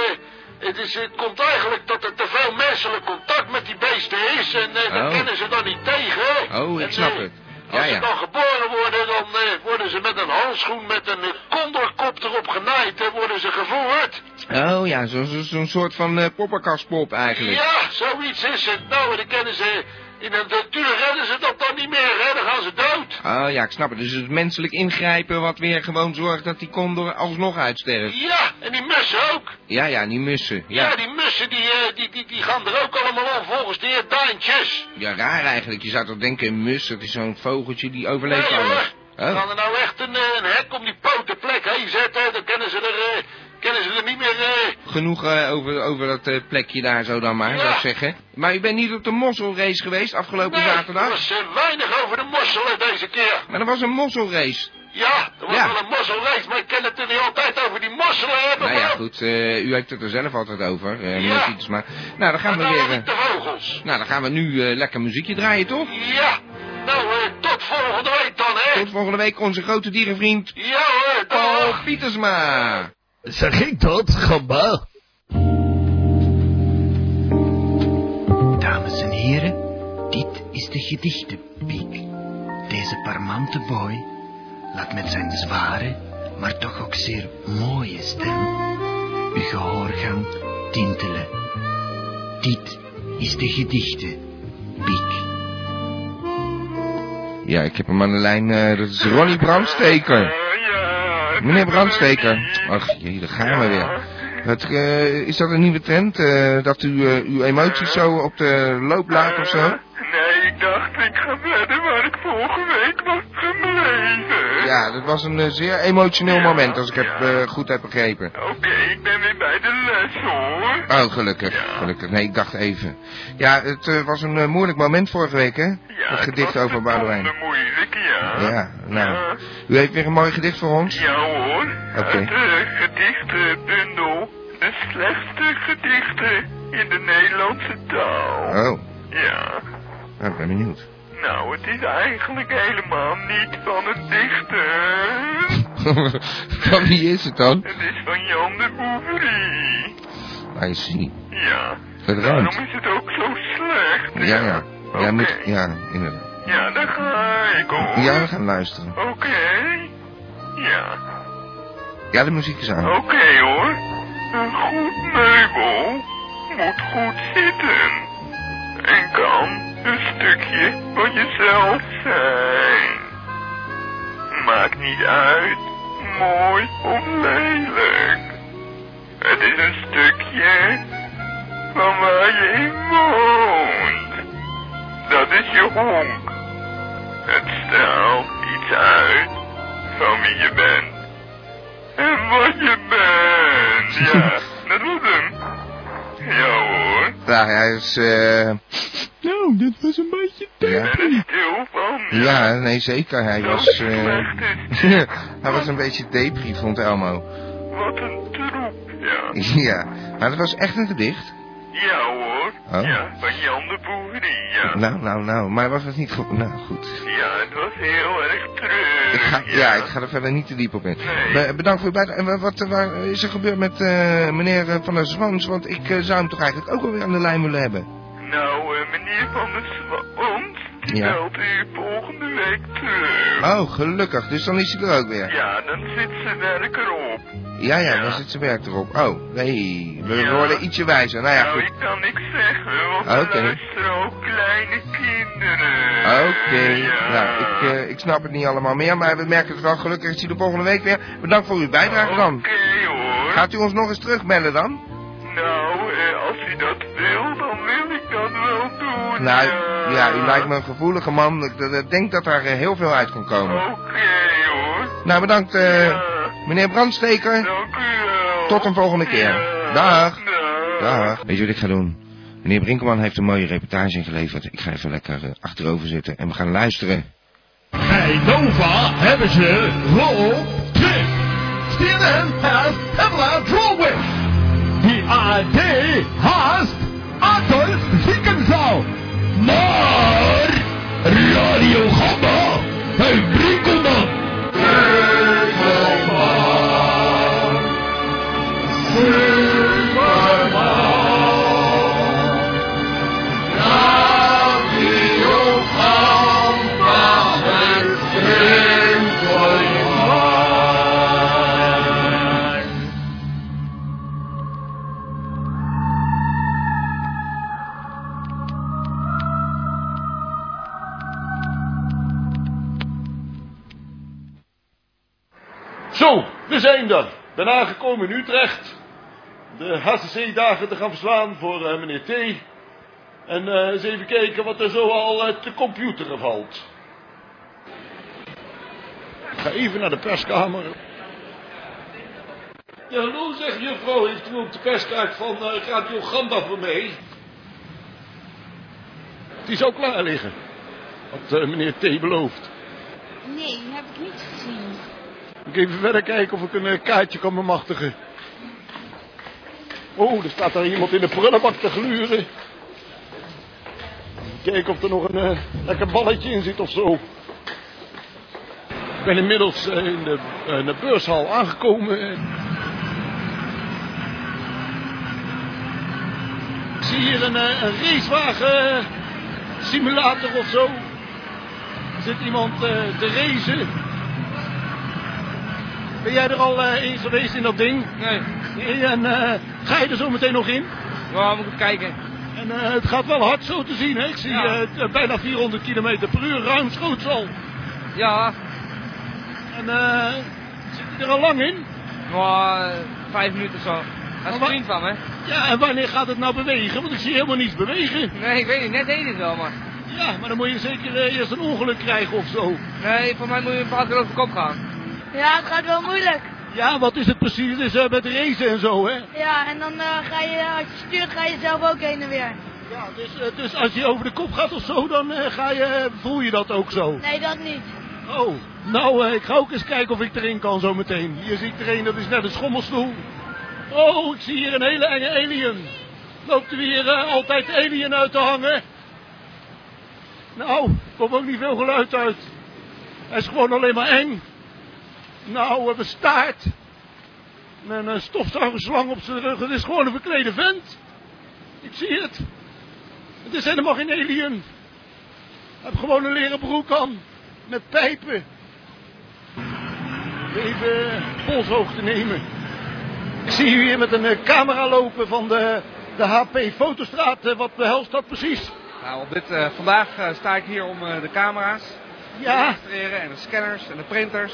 Speaker 4: het, is, het komt eigenlijk dat er te veel menselijk contact met die beesten is. En eh
Speaker 1: Oh.
Speaker 4: kennen ze dan niet tegen.
Speaker 1: Oh, ik
Speaker 4: En,
Speaker 1: snap
Speaker 4: eh,
Speaker 1: het. Ja,
Speaker 4: Als ze dan geboren worden, dan eh, worden ze met een handschoen met een eh, condorkop erop genaaid en worden ze gevoerd.
Speaker 1: Oh ja, zo'n zo, soort van eh poppenkastpop eigenlijk.
Speaker 4: Ja, zoiets is het. Nou, en dan kennen ze... In de natuur redden ze dat dan niet meer, hè. Dan gaan ze dood.
Speaker 1: Oh ja, ik snap het. Dus het menselijk ingrijpen wat weer gewoon zorgt dat die condor alsnog uitsterft.
Speaker 4: Ja, en die mussen ook.
Speaker 1: Ja, ja, die mussen.
Speaker 4: Ja,
Speaker 1: Ja,
Speaker 4: die mussen die, eh, die, die, die gaan er ook allemaal aan volgens de heer Daantjes.
Speaker 1: ja raar eigenlijk. Je zou toch denken, een mus, dat is zo'n vogeltje die overleeft
Speaker 4: Nee,
Speaker 1: alles. Oh.
Speaker 4: gaan er nou echt een, eh, een hek om die potenplek heen zetten. Dan kennen ze er, eh, kennen ze er niet meer... eh,
Speaker 1: Genoeg eh, over, over dat eh, plekje daar zo dan maar,
Speaker 4: Ja.
Speaker 1: zou ik zeggen. Maar u bent niet op de mosselrace geweest afgelopen
Speaker 4: nee,
Speaker 1: zaterdag?
Speaker 4: er was weinig over de mosselen deze keer.
Speaker 1: Maar er was een mosselrace.
Speaker 4: Ja, er was
Speaker 1: Ja.
Speaker 4: wel een mosselrace, maar ik kan het er niet altijd over die mosselen hebben.
Speaker 1: Nou ja, goed, u heeft het er zelf altijd over, meneer
Speaker 4: Ja.
Speaker 1: Pietersma. Nou, dan gaan we
Speaker 4: nou
Speaker 1: weer...
Speaker 4: de vogels.
Speaker 1: nou, dan gaan we nu lekker muziekje draaien, toch?
Speaker 4: Ja, nou, tot volgende week dan, hè.
Speaker 1: Tot volgende week onze grote dierenvriend
Speaker 4: Ja hoor.
Speaker 1: Paul Pietersma.
Speaker 8: Zeg ik dat, gamba?
Speaker 7: Dames en heren, dit is de gedichtenpiek. Deze parmante boy laat met zijn zware, maar toch ook zeer mooie stem uw gehoorgang tintelen. Dit is de gedichtenpiek.
Speaker 1: Ja, ik heb hem aan de lijn, eh, dat is Ronnie Brandsteker. Meneer Brandsteker. Ach, jee, daar gaan we weer. Eh, is dat een nieuwe trend, eh, dat u eh, uw emoties zo op de loop laat of zo?
Speaker 9: Nee, ik dacht ik ga verder waar ik vorige week was gebleven.
Speaker 1: Ja, dat was een zeer emotioneel moment, als ik het goed heb begrepen.
Speaker 9: Oké, ik ben weer bij de hoor.
Speaker 1: Oh, gelukkig, gelukkig. Nee, ik dacht even. Ja, het eh, was een eh, moeilijk moment vorige week, hè?
Speaker 9: Ja,
Speaker 1: het gedicht
Speaker 9: was
Speaker 1: over Boudewijn.
Speaker 9: verdomde moeilijk, ja.
Speaker 1: Ja, nou.
Speaker 9: Ja.
Speaker 1: U heeft weer een mooi gedicht voor ons?
Speaker 9: Ja hoor.
Speaker 1: Oké.
Speaker 9: Uit de gedichtenbundel. De slechtste gedichten in de Nederlandse taal.
Speaker 1: Oh,
Speaker 9: Ja.
Speaker 1: nou, ik ben benieuwd.
Speaker 9: Nou, het is eigenlijk helemaal niet van een dichter.
Speaker 1: van wie is het dan?
Speaker 9: Het is van Jan de Bouverie.
Speaker 1: I see.
Speaker 9: Ja.
Speaker 1: Het
Speaker 9: Daarom
Speaker 1: ruimt.
Speaker 9: is het ook zo slecht.
Speaker 1: Ja, ja. Ja, moet, ja, inderdaad.
Speaker 9: Ja, daar ga ik hoor.
Speaker 1: Ja, we gaan luisteren.
Speaker 9: Oké. Ja.
Speaker 1: Ja, de muziek is aan.
Speaker 9: Oké hoor. Een goed meubel moet goed zitten. En kan een stukje van jezelf zijn. Maakt niet uit, mooi of lelijk. Het is een stukje van waar je in woont. Dat is je honk. Het stelt iets uit van wie je bent. En wat je bent. Ja, dat was hem. Ja hoor.
Speaker 1: Ja, hij is, eh...
Speaker 8: Nou, dit was een beetje...
Speaker 1: Ja.
Speaker 9: Ben er stil van.
Speaker 1: Ja, nee, zeker. Hij was, eh... hij was een beetje depri, vond Elmo.
Speaker 9: Wat een troep, ja.
Speaker 1: ja, maar dat was echt een gedicht.
Speaker 9: Ja hoor.
Speaker 1: Oh.
Speaker 9: Ja, van Jan de Boeverie, ja.
Speaker 1: Nou, nou, nou, maar was het niet goed? Nou, goed.
Speaker 9: Ja, het was heel erg treurig.
Speaker 1: Ik ga, ja, ik ga er verder niet te diep op in.
Speaker 9: Nee.
Speaker 1: Be- bedankt voor uw bijdrage. En wa- wat, waar is er gebeurd met eh, meneer eh, Van der Zwans? Want ik eh, zou hem toch eigenlijk ook wel weer aan de lijn willen hebben.
Speaker 9: Nou, meneer van der Zwans, Die
Speaker 1: Ja.
Speaker 9: belt u volgende week terug.
Speaker 1: Oh, gelukkig. Dus dan is hij er ook weer.
Speaker 9: Ja, dan zit ze werk erop.
Speaker 1: Ja, ja, dan zit zijn werk erop. Oh, nee. We worden ietsje wijzer. Nou ja,
Speaker 9: nou,
Speaker 1: goed.
Speaker 9: ik kan niks zeggen, want
Speaker 1: Oké.
Speaker 9: er luisteren ook kleine kinderen.
Speaker 1: Oké. Nou, ik, eh, ik snap het niet allemaal meer, maar we merken het wel. Gelukkig is hij de volgende week weer. Bedankt voor uw bijdrage dan.
Speaker 9: Oké hoor.
Speaker 1: Gaat u ons nog eens terugbellen dan?
Speaker 9: Nou, eh, als u dat wil, dan wil ik dat wel doen.
Speaker 1: Nou, ja, u lijkt me een gevoelige man. Ik eh, denk dat daar heel veel uit kan komen.
Speaker 9: Oké hoor.
Speaker 1: Nou, bedankt eh. Meneer Brandsteker.
Speaker 9: Dank u wel.
Speaker 1: Tot een volgende keer.
Speaker 9: Ja.
Speaker 1: Dag.
Speaker 9: Dag.
Speaker 1: Dag. Weet je wat ik ga doen? Meneer Brinkelman heeft een mooie reportage ingeleverd. Ik ga even lekker eh, achterover zitten en we gaan luisteren.
Speaker 8: Bij Nova hebben ze Rob Trip. CNN has Pamela Drolwich. Die AD haast Adolf Ziekenzaal. Maar Radio Gamma bij Brinkelman.
Speaker 10: Zo, we zijn er. Ben aangekomen in Utrecht. De HCC-dagen te gaan verslaan voor eh, meneer T. En eh, eens even kijken wat er zo al eh, te computeren valt. Ik ga even naar de perskamer. Ja, hallo zeg juffrouw, heeft u ook de perskaart van Radio Gamba voor mij? Die zou klaar liggen. Wat eh, meneer T belooft.
Speaker 11: Nee, heb ik niet gezien.
Speaker 10: Ik even verder kijken of ik een kaartje kan bemachtigen. Oh, er staat daar iemand in de prullenbak te gluren. Kijken of er nog een eh, lekker balletje in zit of zo. Ik ben inmiddels eh, in, de, eh, de beurshal aangekomen. Ik zie hier een, racewagen simulator of zo. Er zit iemand te racen. Ben jij er al eh, in geweest in dat ding?
Speaker 12: Nee.
Speaker 10: Nee, En eh, ga je er zo meteen nog in?
Speaker 12: Ja, moet ik kijken.
Speaker 10: En eh, het gaat wel hard zo te zien, hè? Ik zie
Speaker 12: Ja.
Speaker 10: eh, eh, bijna 400 km per uur, ruimschoots al.
Speaker 12: Ja,
Speaker 10: En eh, zit hij er al lang in?
Speaker 12: eh, vijf minuten zo. Dat is vriend van me.
Speaker 10: Ja, en wanneer gaat het nou bewegen? Want ik zie helemaal niets bewegen.
Speaker 12: Nee, ik weet niet. Net deed het wel, maar...
Speaker 10: Ja, maar dan moet je zeker eh, eerst een ongeluk krijgen of zo.
Speaker 12: Nee, voor mij moet je een paar keer over de kop gaan.
Speaker 11: Ja, het gaat wel moeilijk.
Speaker 10: Ja, wat is het precies? Het is eh, met racen en zo, hè?
Speaker 11: Ja, en dan eh, ga je, als je stuurt, ga je zelf ook heen en weer.
Speaker 10: Ja, dus, eh, dus als je over de kop gaat of zo, dan ga je, voel je dat ook zo.
Speaker 11: Nee, dat niet.
Speaker 10: Oh, nou, ik ga ook eens kijken of ik erin kan zo meteen. Hier zie ik er een, dat is net een schommelstoel. Oh, ik zie hier een hele enge alien. Loopt er weer eh, altijd alien uit te hangen? Nou, er komt ook niet veel geluid uit. Hij is gewoon alleen maar eng. Nou, we hebben staart. En een stofzuigerslang op zijn rug. Het is gewoon een verklede vent. Ik zie het. Het is helemaal geen alien. Hij heeft gewoon een leren broek aan. Met pijpen. Even eh, polshoogte nemen. Ik zie u hier met een eh, camera lopen van de, de HP Fotostraat. Eh, Wat behelst dat precies?
Speaker 12: Nou, op dit, eh, vandaag eh, sta ik hier om eh, de camera's te
Speaker 10: Ja,
Speaker 12: registreren en de scanners en de printers.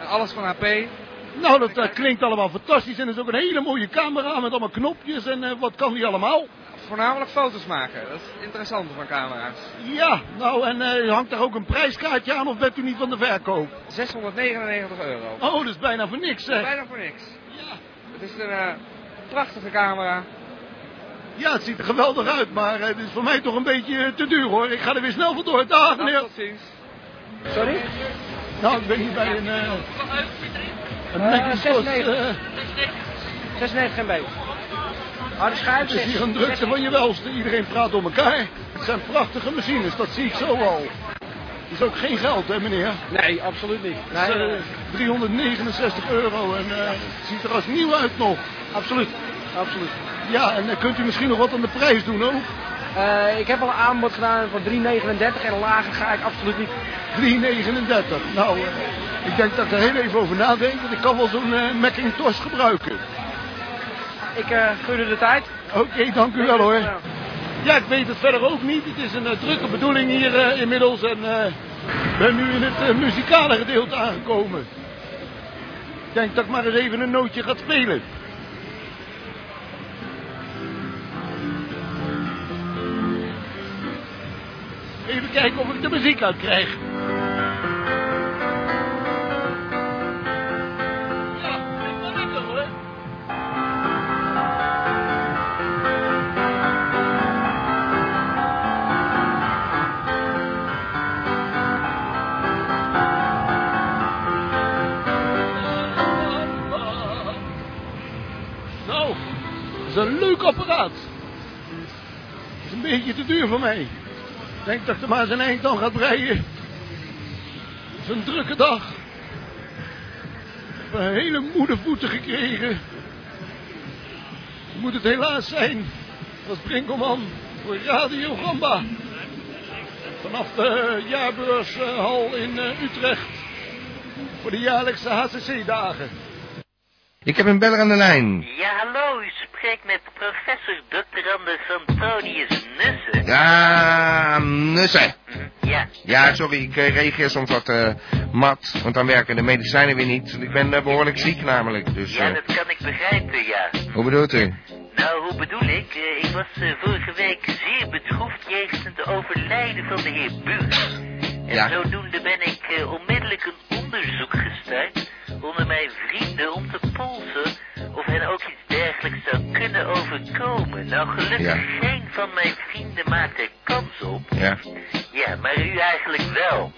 Speaker 12: En alles van HP.
Speaker 10: nou dat, klinkt allemaal fantastisch. En er is ook een hele mooie camera met allemaal knopjes. En eh, wat kan die allemaal?
Speaker 12: Voornamelijk foto's maken. Dat is interessant van camera's.
Speaker 10: Ja, nou en eh, hangt daar ook een prijskaartje aan of bent u niet van de verkoop?
Speaker 12: 699 euro.
Speaker 10: Oh, dat is bijna voor niks zeg.
Speaker 12: Bijna voor niks.
Speaker 10: Ja.
Speaker 12: Het is een eh, prachtige camera.
Speaker 10: Ja, het ziet er geweldig uit, maar eh, het is voor mij toch een beetje te duur hoor. Ik ga er weer snel vandoor. Dag
Speaker 12: Nou,
Speaker 10: meneer.
Speaker 12: tot ziens.
Speaker 10: Sorry? Nou, ik ben hier bij een... eh een
Speaker 12: Eh,
Speaker 10: Macintosh,
Speaker 12: 96.
Speaker 10: eh,
Speaker 12: 96 geen beet. Harde schuif.
Speaker 10: Het is hier een drukte van je welste. Iedereen praat door elkaar. Het zijn prachtige machines, dat zie ik zo al. Het is ook geen geld, hè meneer?
Speaker 12: Nee, absoluut niet.
Speaker 10: Het is, eh, 369 euro en eh, het ziet er als nieuw uit nog.
Speaker 12: Absoluut. Absoluut.
Speaker 10: Ja, en eh, kunt u misschien nog wat aan de prijs doen ook?
Speaker 12: Eh, ik heb al een aanbod gedaan voor 3,39 en lager ga ik absoluut niet.
Speaker 10: 3,39. Nou, eh, ik denk dat ik er heel even over nadenk, want ik kan wel zo'n eh, Macintosh gebruiken.
Speaker 12: Ik uh, gun de tijd.
Speaker 10: Oké, dank u wel hoor. Ja, ik weet het verder ook niet. Het is een drukke bedoeling hier inmiddels en ik ben nu in het muzikale gedeelte aangekomen. Ik denk dat ik maar eens even een nootje ga spelen. Even kijken of ik de muziek uit krijg. Nou, is een leuk apparaat. Is een beetje te duur voor mij. Ik denk dat er maar zijn eind aan gaat breien. Het is een drukke dag. Ik heb een hele moede voeten gekregen. Moet het helaas zijn als Brinkelman voor Radio Gamba. Vanaf de jaarbeurshal in eh, Utrecht. Voor de jaarlijkse HCC-dagen.
Speaker 1: Ik heb een beller aan de lijn.
Speaker 13: Ja, hallo, u spreekt met professor Dr. Antonius Nussen.
Speaker 1: Ja, nussen.
Speaker 13: Ja.
Speaker 1: Ja, sorry, ik eh, reageer soms wat eh, mat, want dan werken de medicijnen weer niet. Ik ben eh, behoorlijk ziek namelijk, dus...
Speaker 13: Ja, dat kan ik begrijpen, ja.
Speaker 1: hoe bedoelt u?
Speaker 13: Nou, hoe bedoel ik? Ik was vorige week zeer bedroefd jegens het overlijden van de heer Buurs. En
Speaker 1: Ja.
Speaker 13: zodoende ben ik onmiddellijk een onderzoek gestart onder mijn vrienden om te polsen of hen ook iets dergelijks zou kunnen overkomen. Nou, gelukkig
Speaker 1: Ja.
Speaker 13: geen van mijn vrienden maakt er kans op.
Speaker 1: Ja.
Speaker 13: Ja, maar u eigenlijk wel.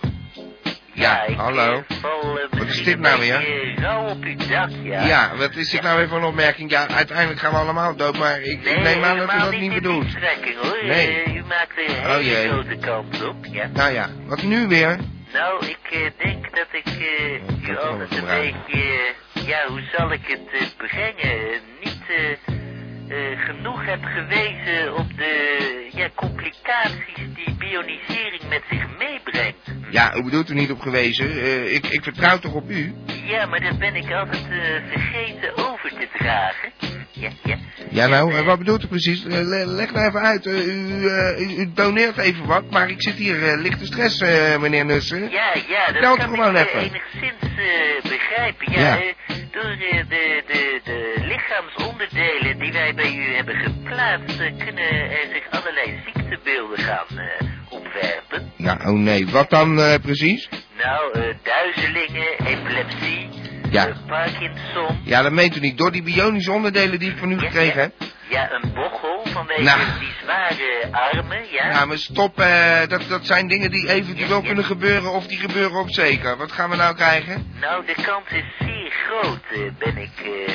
Speaker 1: Ja,
Speaker 13: ik
Speaker 1: hallo.
Speaker 13: val
Speaker 1: Wat is dit nou weer?
Speaker 13: rauw op uw dak, ja.
Speaker 1: Ja, wat is dit nou weer voor een opmerking? Ja, uiteindelijk gaan we allemaal dood, maar ik, ik neem aan dat u dat niet bedoelt.
Speaker 13: hoor.
Speaker 1: Nee.
Speaker 13: Eh, u maakt er een
Speaker 1: Oh,
Speaker 13: hele grote kans op, ja.
Speaker 1: Nou ja, wat nu weer?
Speaker 13: Nou, ik eh, denk dat ik eh, u
Speaker 1: dat
Speaker 13: altijd een beetje, ja, hoe zal ik het eh, brengen, niet eh, eh, genoeg heb gewezen op de ja, complicaties die bionisering met zich meebrengt.
Speaker 1: Ja, hoe bedoelt u niet op gewezen? Ik, ik vertrouw toch op u?
Speaker 13: Ja, maar dat ben ik altijd vergeten over te dragen. Ja, ja.
Speaker 1: Ja, nou, wat bedoelt u precies? Le- leg nou even uit. U, u, doneert even wat, maar ik zit hier lichte stress, meneer Nussen.
Speaker 13: Ja, ja, dat
Speaker 1: Vertel
Speaker 13: kan
Speaker 1: gewoon
Speaker 13: ik
Speaker 1: even.
Speaker 13: enigszins begrijpen. Ja,
Speaker 1: Ja.
Speaker 13: Door eh, de, de, de lichaamsonderdelen die wij bij u hebben geplaatst, eh, kunnen er zich allerlei ziektebeelden gaan eh, opwerpen.
Speaker 1: Ja, oh nee, wat dan precies?
Speaker 13: Nou, duizelingen, epilepsie,
Speaker 1: Ja.
Speaker 13: Parkinson,
Speaker 1: Ja, dat meent u niet. Door die bionische onderdelen die ik van u gekregen heb.
Speaker 13: ja, een bochel vanwege
Speaker 1: Nou.
Speaker 13: die zware armen, ja.
Speaker 1: Ja, maar stop, eh, dat, dat zijn dingen die eventueel kunnen gebeuren of die gebeuren op zeker. Wat gaan we nou krijgen?
Speaker 13: Nou, de kans is zeer groot, eh, ben ik eh.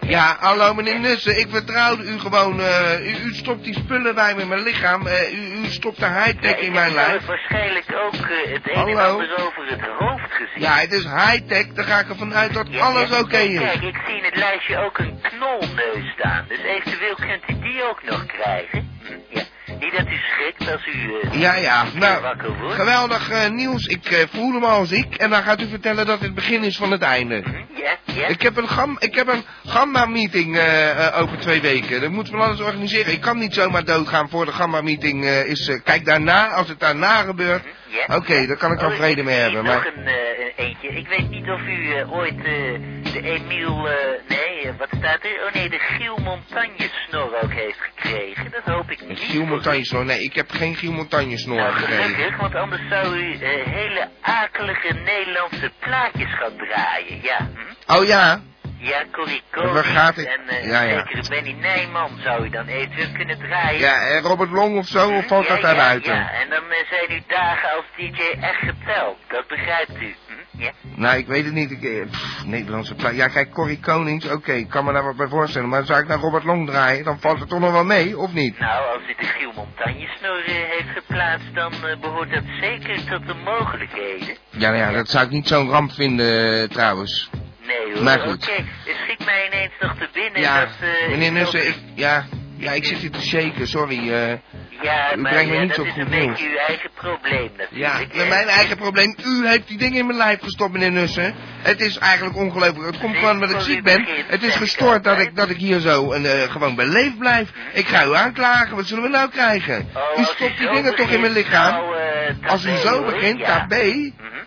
Speaker 1: Ja, hallo meneer Nussen, ik vertrouwde u gewoon. eh, u, u stopt die spullen bij me in mijn lichaam. eh, u, u stopt de high-tech in mijn
Speaker 13: Ik heb
Speaker 1: lijf.
Speaker 13: waarschijnlijk ook eh, het een en ander over het hoofd gezien.
Speaker 1: Ja, het is high-tech, daar ga ik ervan uit dat alles oké is.
Speaker 13: Kijk, ik zie in het lijstje ook een knolneus staan. Dus eventueel kunt u die ook nog krijgen. Hm, ja. Niet dat u schrikt als u eh,
Speaker 1: Ja, ja,
Speaker 13: een
Speaker 1: nou, geweldig eh, nieuws. Ik eh, voel hem al ziek en dan gaat u vertellen dat het het begin is van het einde.
Speaker 13: Ja, ja.
Speaker 1: Ik heb een, gam, ik heb een Gamba-meeting eh, over twee weken. Dat moeten we alles organiseren. Ik kan niet zomaar doodgaan voor de Gamba-meeting eh, is... kijk, daarna, als het daarna gebeurt...
Speaker 13: Ja.
Speaker 1: Oké, daar kan ik dan
Speaker 13: Oh,
Speaker 1: vrede mee hebben.
Speaker 13: Nog
Speaker 1: Maar
Speaker 13: een eh, eentje. Ik weet niet of u ooit de Emiel... nee, wat staat er? Oh nee, de Giel Montagne snor ook heeft gekregen. Dat hoop ik niet.
Speaker 1: Giel Montagne snor. Nee, ik heb geen Giel Montagne snor
Speaker 13: Nou,
Speaker 1: gekregen.
Speaker 13: gelukkig, want anders zou u eh, hele akelige Nederlandse plaatjes gaan draaien, ja. Hm?
Speaker 1: Oh ja?
Speaker 13: Ja, Corrie
Speaker 1: Waar gaat het?
Speaker 13: en eh
Speaker 1: Ja, ja.
Speaker 13: Benny Nijman zou u dan eventueel kunnen draaien.
Speaker 1: Ja, eh, Robert Long of zo, of valt
Speaker 13: ja,
Speaker 1: dat daar
Speaker 13: ja, en dan eh, zijn uw dagen als DJ echt geteld. Dat begrijpt u.
Speaker 1: Nou, ik weet het niet. Ik, eh, pff, Nederlandse plaat. Ja, kijk, Corrie Konings, oké, ik kan me daar wat bij voorstellen. Maar zou ik naar Robert Long draaien, dan valt het toch nog wel mee, of niet?
Speaker 13: Nou, als u de Giel Montagne snor eh, heeft geplaatst, dan eh, behoort dat zeker tot de mogelijkheden.
Speaker 1: Ja, nou ja, dat zou ik niet zo'n ramp vinden, trouwens.
Speaker 13: Nee hoor,
Speaker 1: Maar
Speaker 13: oké.
Speaker 1: goed.
Speaker 13: Er schiet mij ineens nog te binnen
Speaker 1: Ja,
Speaker 13: dat...
Speaker 1: meneer Nussen, ik, ja, ja, ik zit hier te shaken, sorry.
Speaker 13: Ja, maar
Speaker 1: brengt me
Speaker 13: ja,
Speaker 1: niet
Speaker 13: dat
Speaker 1: zo
Speaker 13: is een
Speaker 1: nieuws.
Speaker 13: beetje uw eigen probleem
Speaker 1: Ja,
Speaker 13: natuurlijk.
Speaker 1: met
Speaker 13: hè.
Speaker 1: mijn eigen probleem. U heeft die dingen in mijn lijf gestopt, meneer Nussen. Het is eigenlijk ongelooflijk. Het komt gewoon omdat ik ziek ben. Het is gestoord dat ik, dat ik hier zo eh, gewoon beleefd blijf. Ik ga u aanklagen. Wat zullen we nou krijgen? U stopt die dingen toch in mijn lichaam?
Speaker 13: Nou, eh,
Speaker 1: Als u zo begint,
Speaker 13: ja.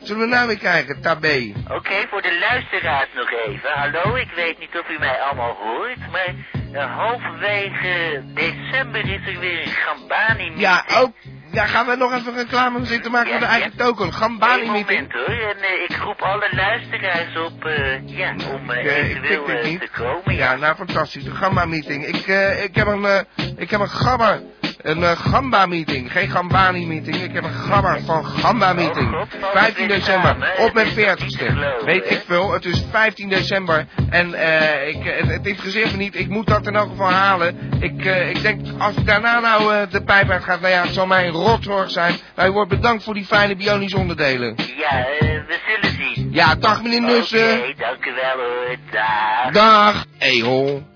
Speaker 1: Zullen we nou weer krijgen, tabé?
Speaker 13: Oké, voor de luisteraars nog even. Hallo, ik weet niet of u mij allemaal hoort, maar eh, halverwege december is er weer een Gambani meeting.
Speaker 1: Ja, ook. Ja, gaan we nog even reclame zitten maken voor de eigen token. Gambani meeting.
Speaker 13: moment hoor, en eh, ik roep alle luisteraars op, eh, ja, om
Speaker 1: ik
Speaker 13: eventueel te komen.
Speaker 1: Ja, nou fantastisch. De Gamba-meeting. Ik, eh, ik heb een, ik heb een Gabba. Een eh, Gamba-meeting. Geen Gambani-meeting. Ik heb een Gabba van Gamba-meeting. 15 december. Op mijn 40ste. Weet ik veel. Het is 15 december. En eh, ik, eh, het, het interesseert me niet. Ik moet dat in elk geval halen. Ik, ik denk, als ik daarna nou de pijp uit gaat, nou ja, het zal mij een rotzorg zijn. Maar u wordt bedankt voor die fijne bionische onderdelen.
Speaker 13: Ja, we zullen zien.
Speaker 1: Ja, dag meneer Nussen.
Speaker 13: Oké, dank u wel hoor. Dag.
Speaker 1: Dag, ehol.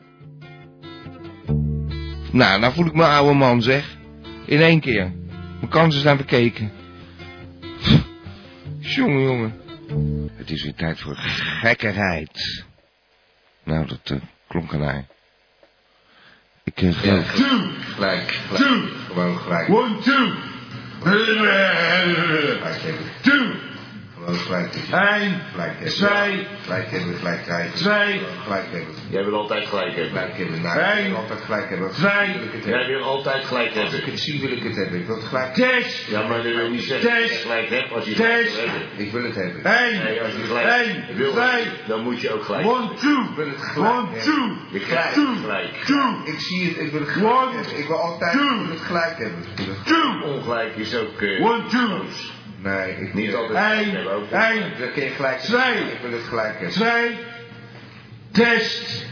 Speaker 1: Nou, nou voel ik me oude man, zeg. In één keer. Mijn kansen zijn bekeken. Jongen, jongen. Het is weer tijd voor gekkerheid. Nou, dat eh, klonk ernaar. Ik uh, geloof...
Speaker 14: Two.
Speaker 1: Gelijk,
Speaker 14: Two.
Speaker 1: Gewoon gelijk.
Speaker 14: One, two. Two.
Speaker 1: Gewoon gelijk.
Speaker 14: Eén. Twee.
Speaker 1: Gelijk hebben, gelijk krijgen.
Speaker 14: Twee.
Speaker 1: Gelijk hebben.
Speaker 4: Jij wil altijd gelijk hebben.
Speaker 1: Gelijk hebben. Nou, ik wil altijd gelijk hebben.
Speaker 14: Twee.
Speaker 1: Wil ik het
Speaker 4: Jij
Speaker 1: hebben.
Speaker 4: wil altijd gelijk
Speaker 1: Als ik
Speaker 4: hebben.
Speaker 1: het zie, wil ik het hebben. Ik wil het gelijk
Speaker 14: Test.
Speaker 4: Ja, maar dat wil niet zeggen dat je
Speaker 14: Test.
Speaker 4: gelijk hebt als je gelijk
Speaker 14: Test.
Speaker 4: wil hebben.
Speaker 1: Ik wil het hebben.
Speaker 14: Eén.
Speaker 4: Nee, als je gelijk
Speaker 14: Eén.
Speaker 4: wil,
Speaker 14: Twee.
Speaker 4: dan moet je ook gelijk
Speaker 14: One, two.
Speaker 1: Ik wil het gelijk
Speaker 14: One,
Speaker 1: hebben.
Speaker 14: two.
Speaker 4: Je krijgt
Speaker 14: Two.
Speaker 4: gelijk.
Speaker 14: Two.
Speaker 1: Ik zie het, ik wil het gelijk
Speaker 14: One.
Speaker 1: hebben. Ik wil altijd het gelijk hebben. Het-
Speaker 14: Two.
Speaker 4: Ongelijk is ook... eh,
Speaker 14: One, two.
Speaker 1: Nee, ik
Speaker 4: Niet altijd
Speaker 14: Eén.
Speaker 4: gelijk.
Speaker 14: Eén.
Speaker 1: Kun je. Ik wil het gelijk hebben.
Speaker 14: Twee. Test.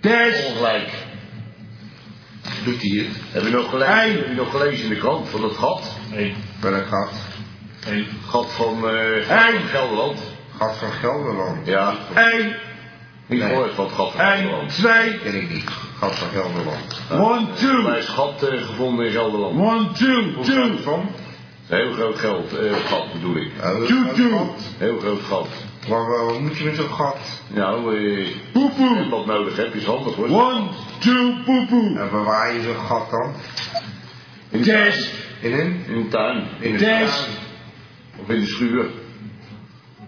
Speaker 14: Test.
Speaker 4: Ongelijk.
Speaker 1: Doet hij het?
Speaker 4: Heb je nog gelezen,
Speaker 14: Eén.
Speaker 4: heb je nog gelezen in de krant van het gat?
Speaker 1: Welk gat?
Speaker 4: Gat van, eh
Speaker 14: Eén.
Speaker 4: van Gelderland.
Speaker 1: Gat van Gelderland.
Speaker 4: Ja,
Speaker 14: Eén.
Speaker 4: niet
Speaker 1: Nee.
Speaker 4: gehoord van het gat van
Speaker 14: Eén.
Speaker 4: Gelderland.
Speaker 14: Twee.
Speaker 1: Ken ik niet. Gat van Gelderland.
Speaker 14: One,
Speaker 4: Er
Speaker 14: two.
Speaker 4: is gat eh, gevonden in Gelderland.
Speaker 14: One, two.
Speaker 1: Hoe
Speaker 14: Two.
Speaker 4: Een heel groot geld, eh, gat bedoel ik.
Speaker 1: Een
Speaker 14: two.
Speaker 1: gat.
Speaker 4: Heel groot gat.
Speaker 1: Maar wat moet je met zo'n gat?
Speaker 4: Nou, eh,
Speaker 14: Poe,
Speaker 4: als je
Speaker 14: poe.
Speaker 4: wat nodig hebt, is handig hoor.
Speaker 14: One, two, poe, poe.
Speaker 1: En bewaar je zo'n gat dan?
Speaker 4: In de tuin.
Speaker 14: Test.
Speaker 1: In een?
Speaker 4: In de tuin.
Speaker 1: In de
Speaker 14: Test.
Speaker 1: tuin.
Speaker 4: Of in de schuur.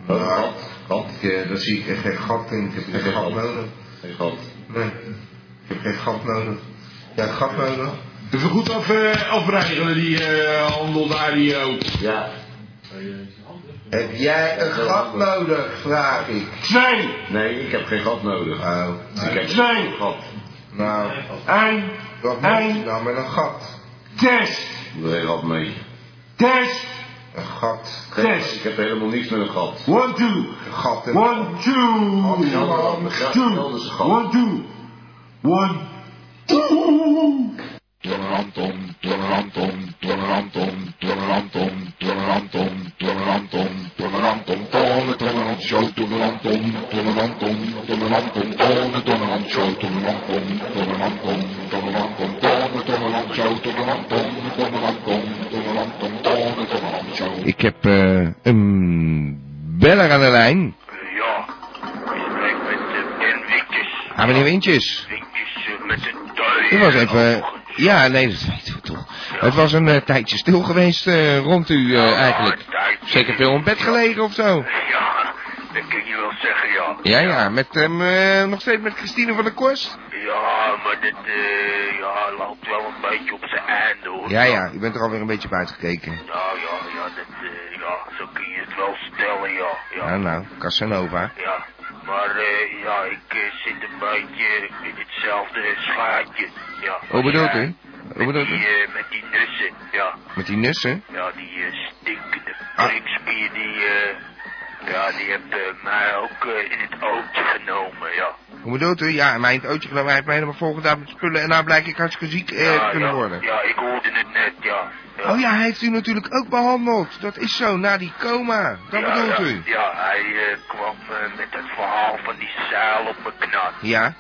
Speaker 1: Nou,
Speaker 4: gat. Gat.
Speaker 1: Ik, eh, daar zie ik echt geen gat in. Ik heb geen
Speaker 4: Geen
Speaker 1: gat
Speaker 4: gat.
Speaker 1: nodig.
Speaker 4: Geen gat.
Speaker 1: Nee. Ik heb geen gat nodig. Ja, een gat nodig?
Speaker 14: Even goed af, eh, afregelen die eh, handel daar die ook.
Speaker 4: Ja.
Speaker 1: Heb jij een gat nodig, vraag ik.
Speaker 14: Twee.
Speaker 4: Nee, ik heb geen gat nodig.
Speaker 1: Oh,
Speaker 4: Ik heb
Speaker 14: Twee.
Speaker 4: geen gat.
Speaker 1: nou,
Speaker 14: Eén.
Speaker 1: wat moet je nou met een gat?
Speaker 14: Test.
Speaker 4: Geen gat mee.
Speaker 14: Test.
Speaker 1: Een gat.
Speaker 14: Test.
Speaker 4: Ik heb helemaal niks met een gat.
Speaker 14: One, two.
Speaker 1: Een gat in
Speaker 14: One, two.
Speaker 4: Gat.
Speaker 14: Two. One, two. One, two.
Speaker 1: Ik heb eh, een beller aan de lijn.
Speaker 15: Ja, ik spreek met Ben Wintjes.
Speaker 1: Ah, meneer Wintjes.
Speaker 15: Wintjes met.
Speaker 1: U was even... Ja, nee, dat weten we toch. Het was een eh, tijdje stil geweest eh, rond u eh, eigenlijk. Zeker veel in bed gelegen of zo.
Speaker 15: Ja, dat kun je wel zeggen, ja.
Speaker 1: Ja, ja, met hem, eh, nog steeds met Christine van der Korst.
Speaker 15: Ja, maar dit ja, loopt wel een beetje op zijn einde, hoor.
Speaker 1: Ja, ja, u bent er alweer een beetje op uitgekeken.
Speaker 15: Nou ja, ja, dat, ja, zo kun je het wel stellen, ja. Ja,
Speaker 1: Ja, nou, Casanova.
Speaker 15: ja. Maar eh, ja, ik eh, zit een beetje in hetzelfde schaatje. Ja,
Speaker 1: Hoe bedoelt
Speaker 15: Ja,
Speaker 1: u? Hoe bedoelt
Speaker 15: Die,
Speaker 1: u?
Speaker 15: eh, met die nussen, ja.
Speaker 1: Met die nussen?
Speaker 15: Ja, die stinkende
Speaker 1: Ah.
Speaker 15: prikspier, die, eh, ja, die heeft eh, mij ook eh, in het ootje genomen, ja.
Speaker 1: Hoe bedoelt u? Ja, mij in het ootje genomen. Hij heeft mij helemaal volgedaan met spullen. En nou blijkt ik hartstikke ziek eh,
Speaker 15: ja,
Speaker 1: kunnen
Speaker 15: ja,
Speaker 1: worden.
Speaker 15: Ja, ik hoorde het net, ja. ja.
Speaker 1: Oh ja, hij heeft u natuurlijk ook behandeld. Dat is zo, na die coma. Dat bedoelt
Speaker 15: ja,
Speaker 1: u?
Speaker 15: Ja, hij eh, kwam met het verhaal van die zeil op mijn knat.
Speaker 1: Ja?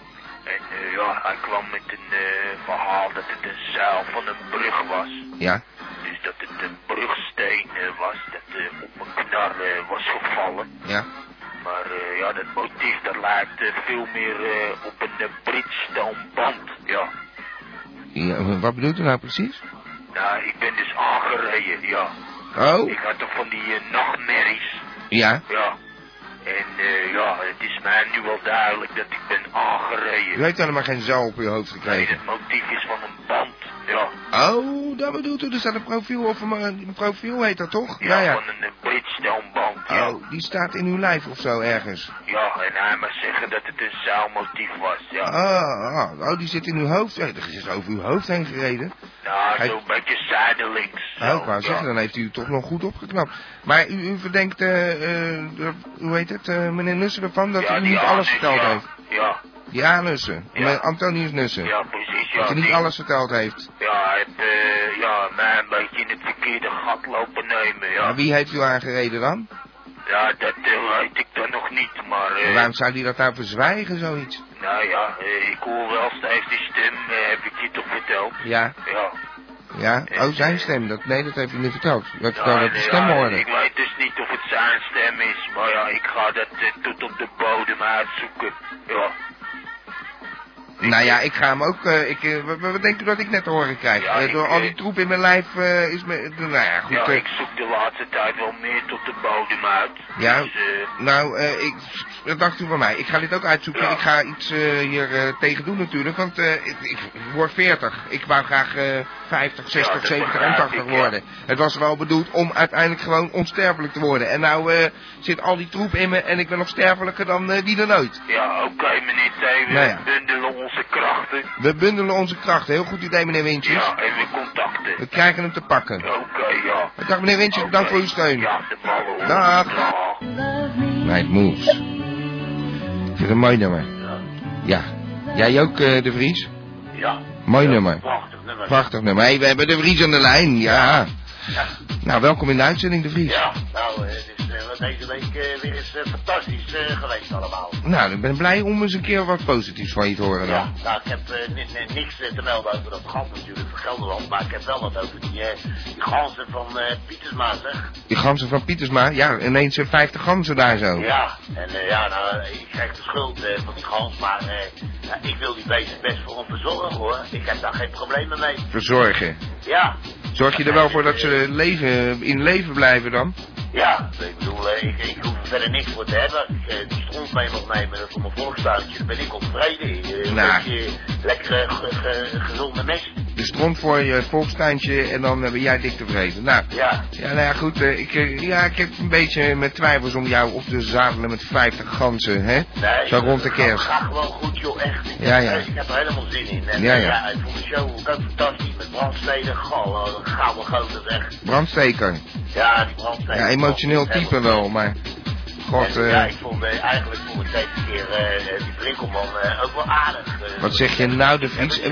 Speaker 15: En ja, hij kwam met een verhaal dat het een zuil van een brug was.
Speaker 1: Ja?
Speaker 15: Dus dat het een brugsteen eh, was dat eh, op een knar eh, was gevallen.
Speaker 1: Ja?
Speaker 15: Maar ja, dat motief dat lijkt veel meer op een Bridgestone-band. Ja.
Speaker 1: ja. Wat bedoelt u nou precies?
Speaker 15: Nou, ik ben dus aangereden, ja.
Speaker 1: Oh?
Speaker 15: Ik had toch van die nachtmerries.
Speaker 1: Ja?
Speaker 15: Ja. En ja, het is mij nu wel duidelijk dat ik ben aangereden.
Speaker 1: U heeft helemaal geen zaal op uw hoofd
Speaker 15: Nee,
Speaker 1: gekregen.
Speaker 15: het motief is van een band. Ja.
Speaker 1: Oh, dat bedoelt u. Er staat een profiel of een, een profiel heet dat toch?
Speaker 15: Ja, van een. Ja.
Speaker 1: Oh, die staat in uw lijf of zo ergens.
Speaker 15: ja, en hij mag zeggen dat het een zaalmotief was, ja.
Speaker 1: Ah, ah, oh, die zit in uw hoofd. Eh, Er is over uw hoofd heen gereden.
Speaker 15: Nou,
Speaker 1: Hij-
Speaker 15: zo'n beetje zijdelings.
Speaker 1: Oh, ik wou zeggen, dan heeft u toch nog goed opgeknapt. Maar u, u verdenkt, eh, eh, dat- hoe heet het, eh, meneer Nussen ervan dat
Speaker 15: Ja,
Speaker 1: u niet alles verteld
Speaker 15: ja.
Speaker 1: heeft?
Speaker 15: Ja,
Speaker 1: Ja, Nussen.
Speaker 15: Ja.
Speaker 1: Antonius Nussen.
Speaker 15: ja, precies, ja.
Speaker 1: dat u niet alles verteld heeft.
Speaker 15: Ja, hij heeft eh, ja, mij een beetje in het verkeerde gat lopen nemen, ja.
Speaker 1: Maar wie heeft u aangereden dan?
Speaker 15: Ja, dat eh, weet ik dan nog niet, maar... eh,
Speaker 1: Waarom zou die dat nou verzwijgen, zoiets?
Speaker 15: Nou ja, ik hoor wel steeds die stem, heb ik je toch verteld?
Speaker 1: Ja,
Speaker 15: Ja.
Speaker 1: Ja. Oh, zijn stem. Dat, nee, dat heeft u niet verteld. Heeft
Speaker 15: Ja,
Speaker 1: dat de stem
Speaker 15: ja,
Speaker 1: hoorde.
Speaker 15: Ik weet dus niet of het zijn stem is, maar ja, ik ga dat eh, tot op de bodem uitzoeken. Ja.
Speaker 1: Nou ja, ik ga hem ook, eh, ik, eh, wat, wat denkt u dat ik net te horen krijg?
Speaker 15: Ja,
Speaker 1: Eh,
Speaker 15: ik,
Speaker 1: door al
Speaker 15: eh,
Speaker 1: die troep in mijn lijf eh, is me, nou ja, goed.
Speaker 15: ja,
Speaker 1: eh,
Speaker 15: ik zoek de laatste tijd wel meer tot de bodem uit.
Speaker 1: Ja,
Speaker 15: Dus, eh,
Speaker 1: nou, eh, ik, dat dacht u van mij. Ik ga dit ook uitzoeken.
Speaker 15: Ja.
Speaker 1: Ik ga iets eh, hier eh, tegen doen natuurlijk, want eh, ik, ik word 40. Ik wou graag eh 50, 60,
Speaker 15: dat
Speaker 1: 70 en
Speaker 15: begrijp
Speaker 1: 80
Speaker 15: ik, ja.
Speaker 1: worden. Het was wel bedoeld om uiteindelijk gewoon onsterfelijk te worden. En nou eh, zit al die troep in me en ik ben nog sterfelijker dan eh, wie dan ooit.
Speaker 15: ja, oké meneer Teven,
Speaker 1: Nou ja.
Speaker 15: Onze krachten.
Speaker 1: We bundelen onze krachten. Heel goed idee, meneer Wintjes.
Speaker 15: Ja, en we contacten.
Speaker 1: We krijgen hem te pakken.
Speaker 15: Oké, ja.
Speaker 1: Dag meneer Wintjes,
Speaker 15: Oké.
Speaker 1: bedankt voor uw steun.
Speaker 15: Ja, de ballen.
Speaker 1: Dag.
Speaker 15: Dag.
Speaker 1: Night Moves. Ik vind het een mooi nummer. Ja. Jij ook, eh, De Vries?
Speaker 16: Ja.
Speaker 1: Mooi
Speaker 16: Ja,
Speaker 1: nummer.
Speaker 16: Prachtig nummer.
Speaker 1: Prachtig nummer. Hey, we hebben De Vries aan de lijn, ja.
Speaker 16: Ja.
Speaker 1: Nou, welkom in de uitzending, De Vries.
Speaker 16: Ja, nou, eh, eh, deze week eh, weer eens eh, fantastisch geweest allemaal.
Speaker 1: Nou, ik ben blij om eens een keer wat positiefs van je te horen
Speaker 16: Ja,
Speaker 1: dan.
Speaker 16: nou, ik heb ni- ni- niks te melden over dat gat natuurlijk van Gelderland, maar ik heb wel wat over die, die ganzen van Pietersma, zeg.
Speaker 1: Die ganzen van Pietersma, ja, ineens eh, 50 ganzen daar zo.
Speaker 16: Ja, en ja, nou, ik krijg de schuld van die gans, maar ja, ik wil die beesten best voor hem verzorgen hoor. Ik heb daar geen problemen mee.
Speaker 1: Verzorgen.
Speaker 16: Ja,
Speaker 1: Zorg je er wel voor dat ze leven, in leven blijven dan?
Speaker 16: ja, ik bedoel, eh, ik, ik hoef er verder niks voor te hebben. Ik eh, die stront mee mag nemen voor mijn volkstuintje, dan ben ik al tevreden. Eh, Een
Speaker 1: Nou.
Speaker 16: beetje lekkere, ge- ge- gezonde mest.
Speaker 1: De stront voor je volkstuintje en dan eh, ben jij dik tevreden. Nou,
Speaker 16: Ja,
Speaker 1: ja, nou ja, goed. eh, ik, eh, ja, ik heb een beetje met twijfels om jou op te zadelen met 50 ganzen, hè?
Speaker 16: nee.
Speaker 1: Zo rond de kerst.
Speaker 16: Gaat gewoon goed joh, echt. Ik,
Speaker 1: Ja,
Speaker 16: heb,
Speaker 1: ja.
Speaker 16: ik heb er helemaal zin in. En
Speaker 1: Ja, ja.
Speaker 16: ik vond de show ook fantastisch met brandsteden. Goh, een gouden gozer zeg.
Speaker 1: Brandsteker.
Speaker 16: Ja, die brandsteden.
Speaker 1: Ja, emotioneel type wel, maar... God,
Speaker 16: En, ja,
Speaker 1: eh,
Speaker 16: ik vond eh, eigenlijk vond ik deze keer eh, eh, die Brinkelman eh, ook wel aardig. eh.
Speaker 1: wat zeg je nou, de Vries? Hé,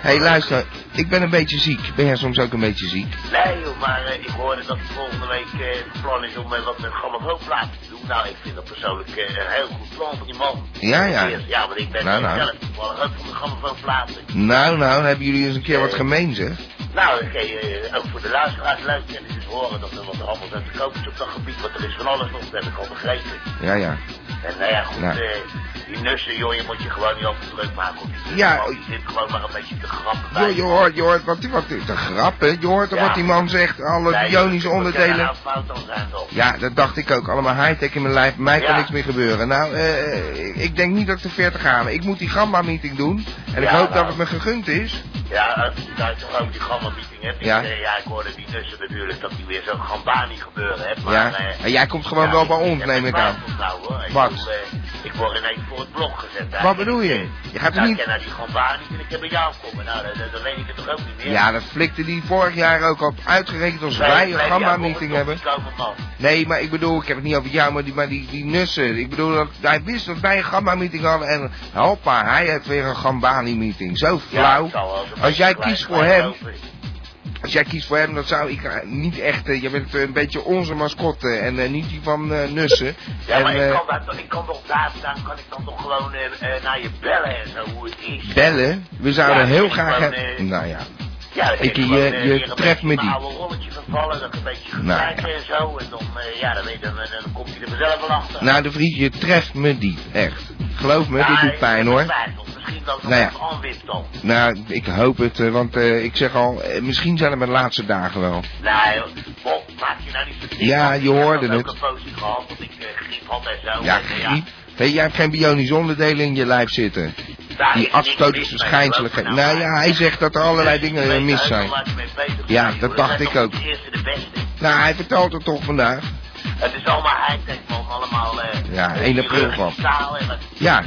Speaker 1: hey, luister, ik ben een beetje ziek. Ben jij soms ook een beetje ziek?
Speaker 16: Nee joh, maar eh, ik hoorde dat volgende week eh, het plan is om eh, wat met grammofoonplaten te doen. Nou, ik vind dat persoonlijk eh, een heel goed plan van die man.
Speaker 1: Ja, ja.
Speaker 16: Ja, want ik ben
Speaker 1: Nou,
Speaker 16: eh,
Speaker 1: nou.
Speaker 16: zelf toevallig ook van de.
Speaker 1: Nou, nou, hebben jullie eens een keer wat gemeen, zeg.
Speaker 16: Nou, ik eh, ook voor de luisteraars leuk en het is horen dat er wat er allemaal te koop is op dat gebied. Want er is van alles nog, dat heb ik al begrepen.
Speaker 1: Ja, ja.
Speaker 16: En nou ja, goed,
Speaker 1: Nou.
Speaker 16: eh, die nussen, joh, je moet je gewoon niet over druk maken. op
Speaker 1: Ja,
Speaker 16: gewoon, Die zit gewoon maar een beetje te grappen bij.
Speaker 1: Jo, je hoort, je hoort wat, wat te grappen. Je hoort
Speaker 16: Ja.
Speaker 1: wat die man zegt, alle
Speaker 16: Nee,
Speaker 1: bionische
Speaker 16: er
Speaker 1: onderdelen.
Speaker 16: nou fout zijn?
Speaker 1: Ja, dat dacht ik ook. Allemaal high-tech in mijn lijf. Mij kan niks meer gebeuren. Nou, eh, ik denk niet dat ik te ver te gaan. Ik moet die Gamma-meeting doen. En ik
Speaker 16: Ja,
Speaker 1: hoop
Speaker 16: nou.
Speaker 1: dat het me gegund is.
Speaker 16: Ja, als je daar ook die gamma-meeting hebt.
Speaker 1: Ja.
Speaker 16: Ik, eh, ja, ik hoorde die nussen natuurlijk dat die weer zo'n gambani gebeuren hebt. Maar,
Speaker 1: Ja.
Speaker 16: eh,
Speaker 1: En jij komt gewoon wel bij ons, neem ik aan.
Speaker 16: Nou, hoor.
Speaker 1: Wat?
Speaker 16: Ik word ineens voor het blok gezet.
Speaker 1: Wat bedoel je? Je gaat
Speaker 16: Nou,
Speaker 1: niet...
Speaker 16: Ik ken naar die gambani en ik heb bij jou komen. Nou, dan, dan weet ik het toch ook niet meer.
Speaker 1: Ja, dat flikte die vorig jaar ook op. Uitgerekend als
Speaker 16: Nee,
Speaker 1: wij een
Speaker 16: die
Speaker 1: Gamma-meeting
Speaker 16: hebben.
Speaker 1: Nee, maar ik bedoel, ik heb het niet over jou, maar die, maar die, die nussen. Ik bedoel, dat, hij wist dat wij een Gamma-meeting hadden en hoppa, hij heeft weer een Gambani-meeting. Zo flauw. Als jij kiest voor hem. Als jij kiest voor hem, dan zou ik eh, niet echt... eh, je bent eh, een beetje onze mascotte en niet die van Nussen.
Speaker 16: Ja, maar
Speaker 1: en,
Speaker 16: ik kan, toch- ik kan toch daar, daar kan ik dan toch gewoon naar je bellen en zo, hoe het is.
Speaker 1: bellen? We zouden
Speaker 16: Ja,
Speaker 1: heel graag
Speaker 16: gewoon,
Speaker 1: hebben... Nou ja.
Speaker 16: Ja,
Speaker 1: Ik, je-
Speaker 16: eh,
Speaker 1: je
Speaker 16: weer een
Speaker 1: treft me die.
Speaker 16: oude rolletje vervallen, dat een beetje
Speaker 1: Nou,
Speaker 16: en zo. En dan, eh, ja, dan, weet je, dan, dan komt hij er vanzelf wel achter.
Speaker 1: Nou, de Vries, je treft me diep. Echt. Geloof me, dit doet pijn hoor.
Speaker 16: twijfels. Misschien dat het
Speaker 1: Nou ja.
Speaker 16: dan.
Speaker 1: Nou, ik hoop het, eh, want eh, ik zeg al, eh, misschien zijn het mijn laatste dagen wel.
Speaker 16: Nee, joh. Maak je nou niet zo.
Speaker 1: Ja,
Speaker 16: want
Speaker 1: je
Speaker 16: ik heb
Speaker 1: hoorde
Speaker 16: ook
Speaker 1: het.
Speaker 16: een poosje gehad, dat ik eh, griep had en zo.
Speaker 1: Ja,
Speaker 16: eh,
Speaker 1: griep. Hé, jij hebt geen bionische onderdelen in je lijf zitten.
Speaker 16: Daar
Speaker 1: Die
Speaker 16: geloof me
Speaker 1: Nou ja, hij zegt dat er allerlei dingen eh, mis zijn. Ja, dat dacht ik ook. Nou, hij vertelt het toch vandaag.
Speaker 16: Het is allemaal high-tech, man. Allemaal... eh
Speaker 1: Ja,
Speaker 16: eh,
Speaker 1: 1 april van.
Speaker 16: chirurgicaal en wat
Speaker 1: Ja.
Speaker 16: en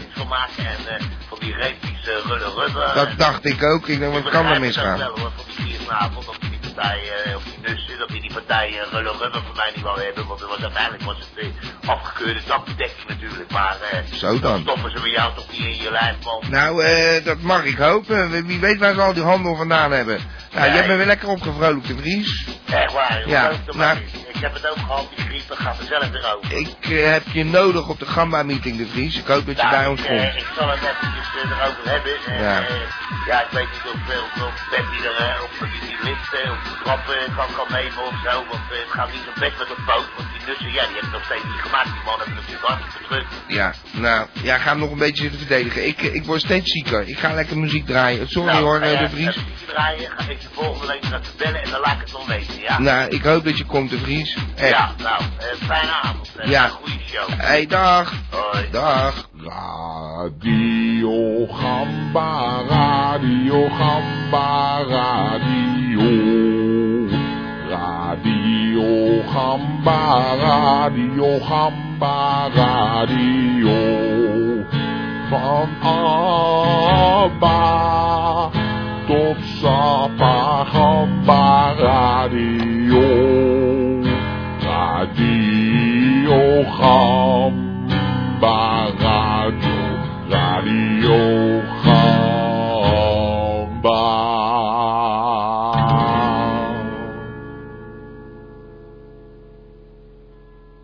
Speaker 16: eh, van die reepjes uh, rudder rubber.
Speaker 1: Dat dacht ik ook. Ik denk, wat kan er misgaan?
Speaker 16: Wel, hoor, van die eh, of die nussen, dat die die partij uh, rudder rubber voor mij niet wou hebben. Want er was, uiteindelijk was het eh, afgekeurde dakbedekking natuurlijk. Maar eh
Speaker 1: Zo dan.
Speaker 16: stoppen ze bij jou toch niet in je lijf, man.
Speaker 1: Nou, eh, dat mag ik hopen. Wie- weet waar ze al die handel vandaan hebben. Nou, je hebt me weer lekker opgevrolijkt, de Vries.
Speaker 16: Echt waar, joh.
Speaker 1: Ja, nou-.
Speaker 16: Ik heb het ook gehad, die griep, dat gaat er zelf weer over.
Speaker 1: Ik eh, heb je nodig op de Gamba-meeting, de Vries. Ik hoop dat je bij ons
Speaker 16: ik,
Speaker 1: komt.
Speaker 16: eh, ik zal het eventjes eh, erover hebben. En,
Speaker 1: Ja.
Speaker 16: ja. ik weet niet of Pep die er eh, op die, die lift eh, op de trap eh, kan, kan nemen of zo. Want eh, het gaat niet zo best met de poot. Want die nussen, ja, die hebben nog steeds niet gemaakt. Die mannen hebben natuurlijk hartstikke druk.
Speaker 1: Ja, nou, ja, ga hem nog een beetje zitten verdedigen. Ik, eh, ik word steeds zieker. Ik ga lekker muziek draaien. Sorry
Speaker 16: nou,
Speaker 1: hoor,
Speaker 16: ga
Speaker 1: eh, de Vries.
Speaker 16: Een muziekje draaien, ga ik je volgende week nog even bellen en dan laat ik het nog weten, ja?
Speaker 1: Nou, ik hoop dat je komt, de Vries. Echt.
Speaker 16: Ja, nou, eh, fijne avond.
Speaker 1: Ja.
Speaker 16: Een goede show.
Speaker 1: Hey, dag.
Speaker 16: Hoi.
Speaker 1: Dag.
Speaker 2: Radio Gamba, Radio Gamba, Radio. Radio Gamba, Radio Gamba, Radio. Van Abba tot Sapa Gamba, Radio. Radio Gamba,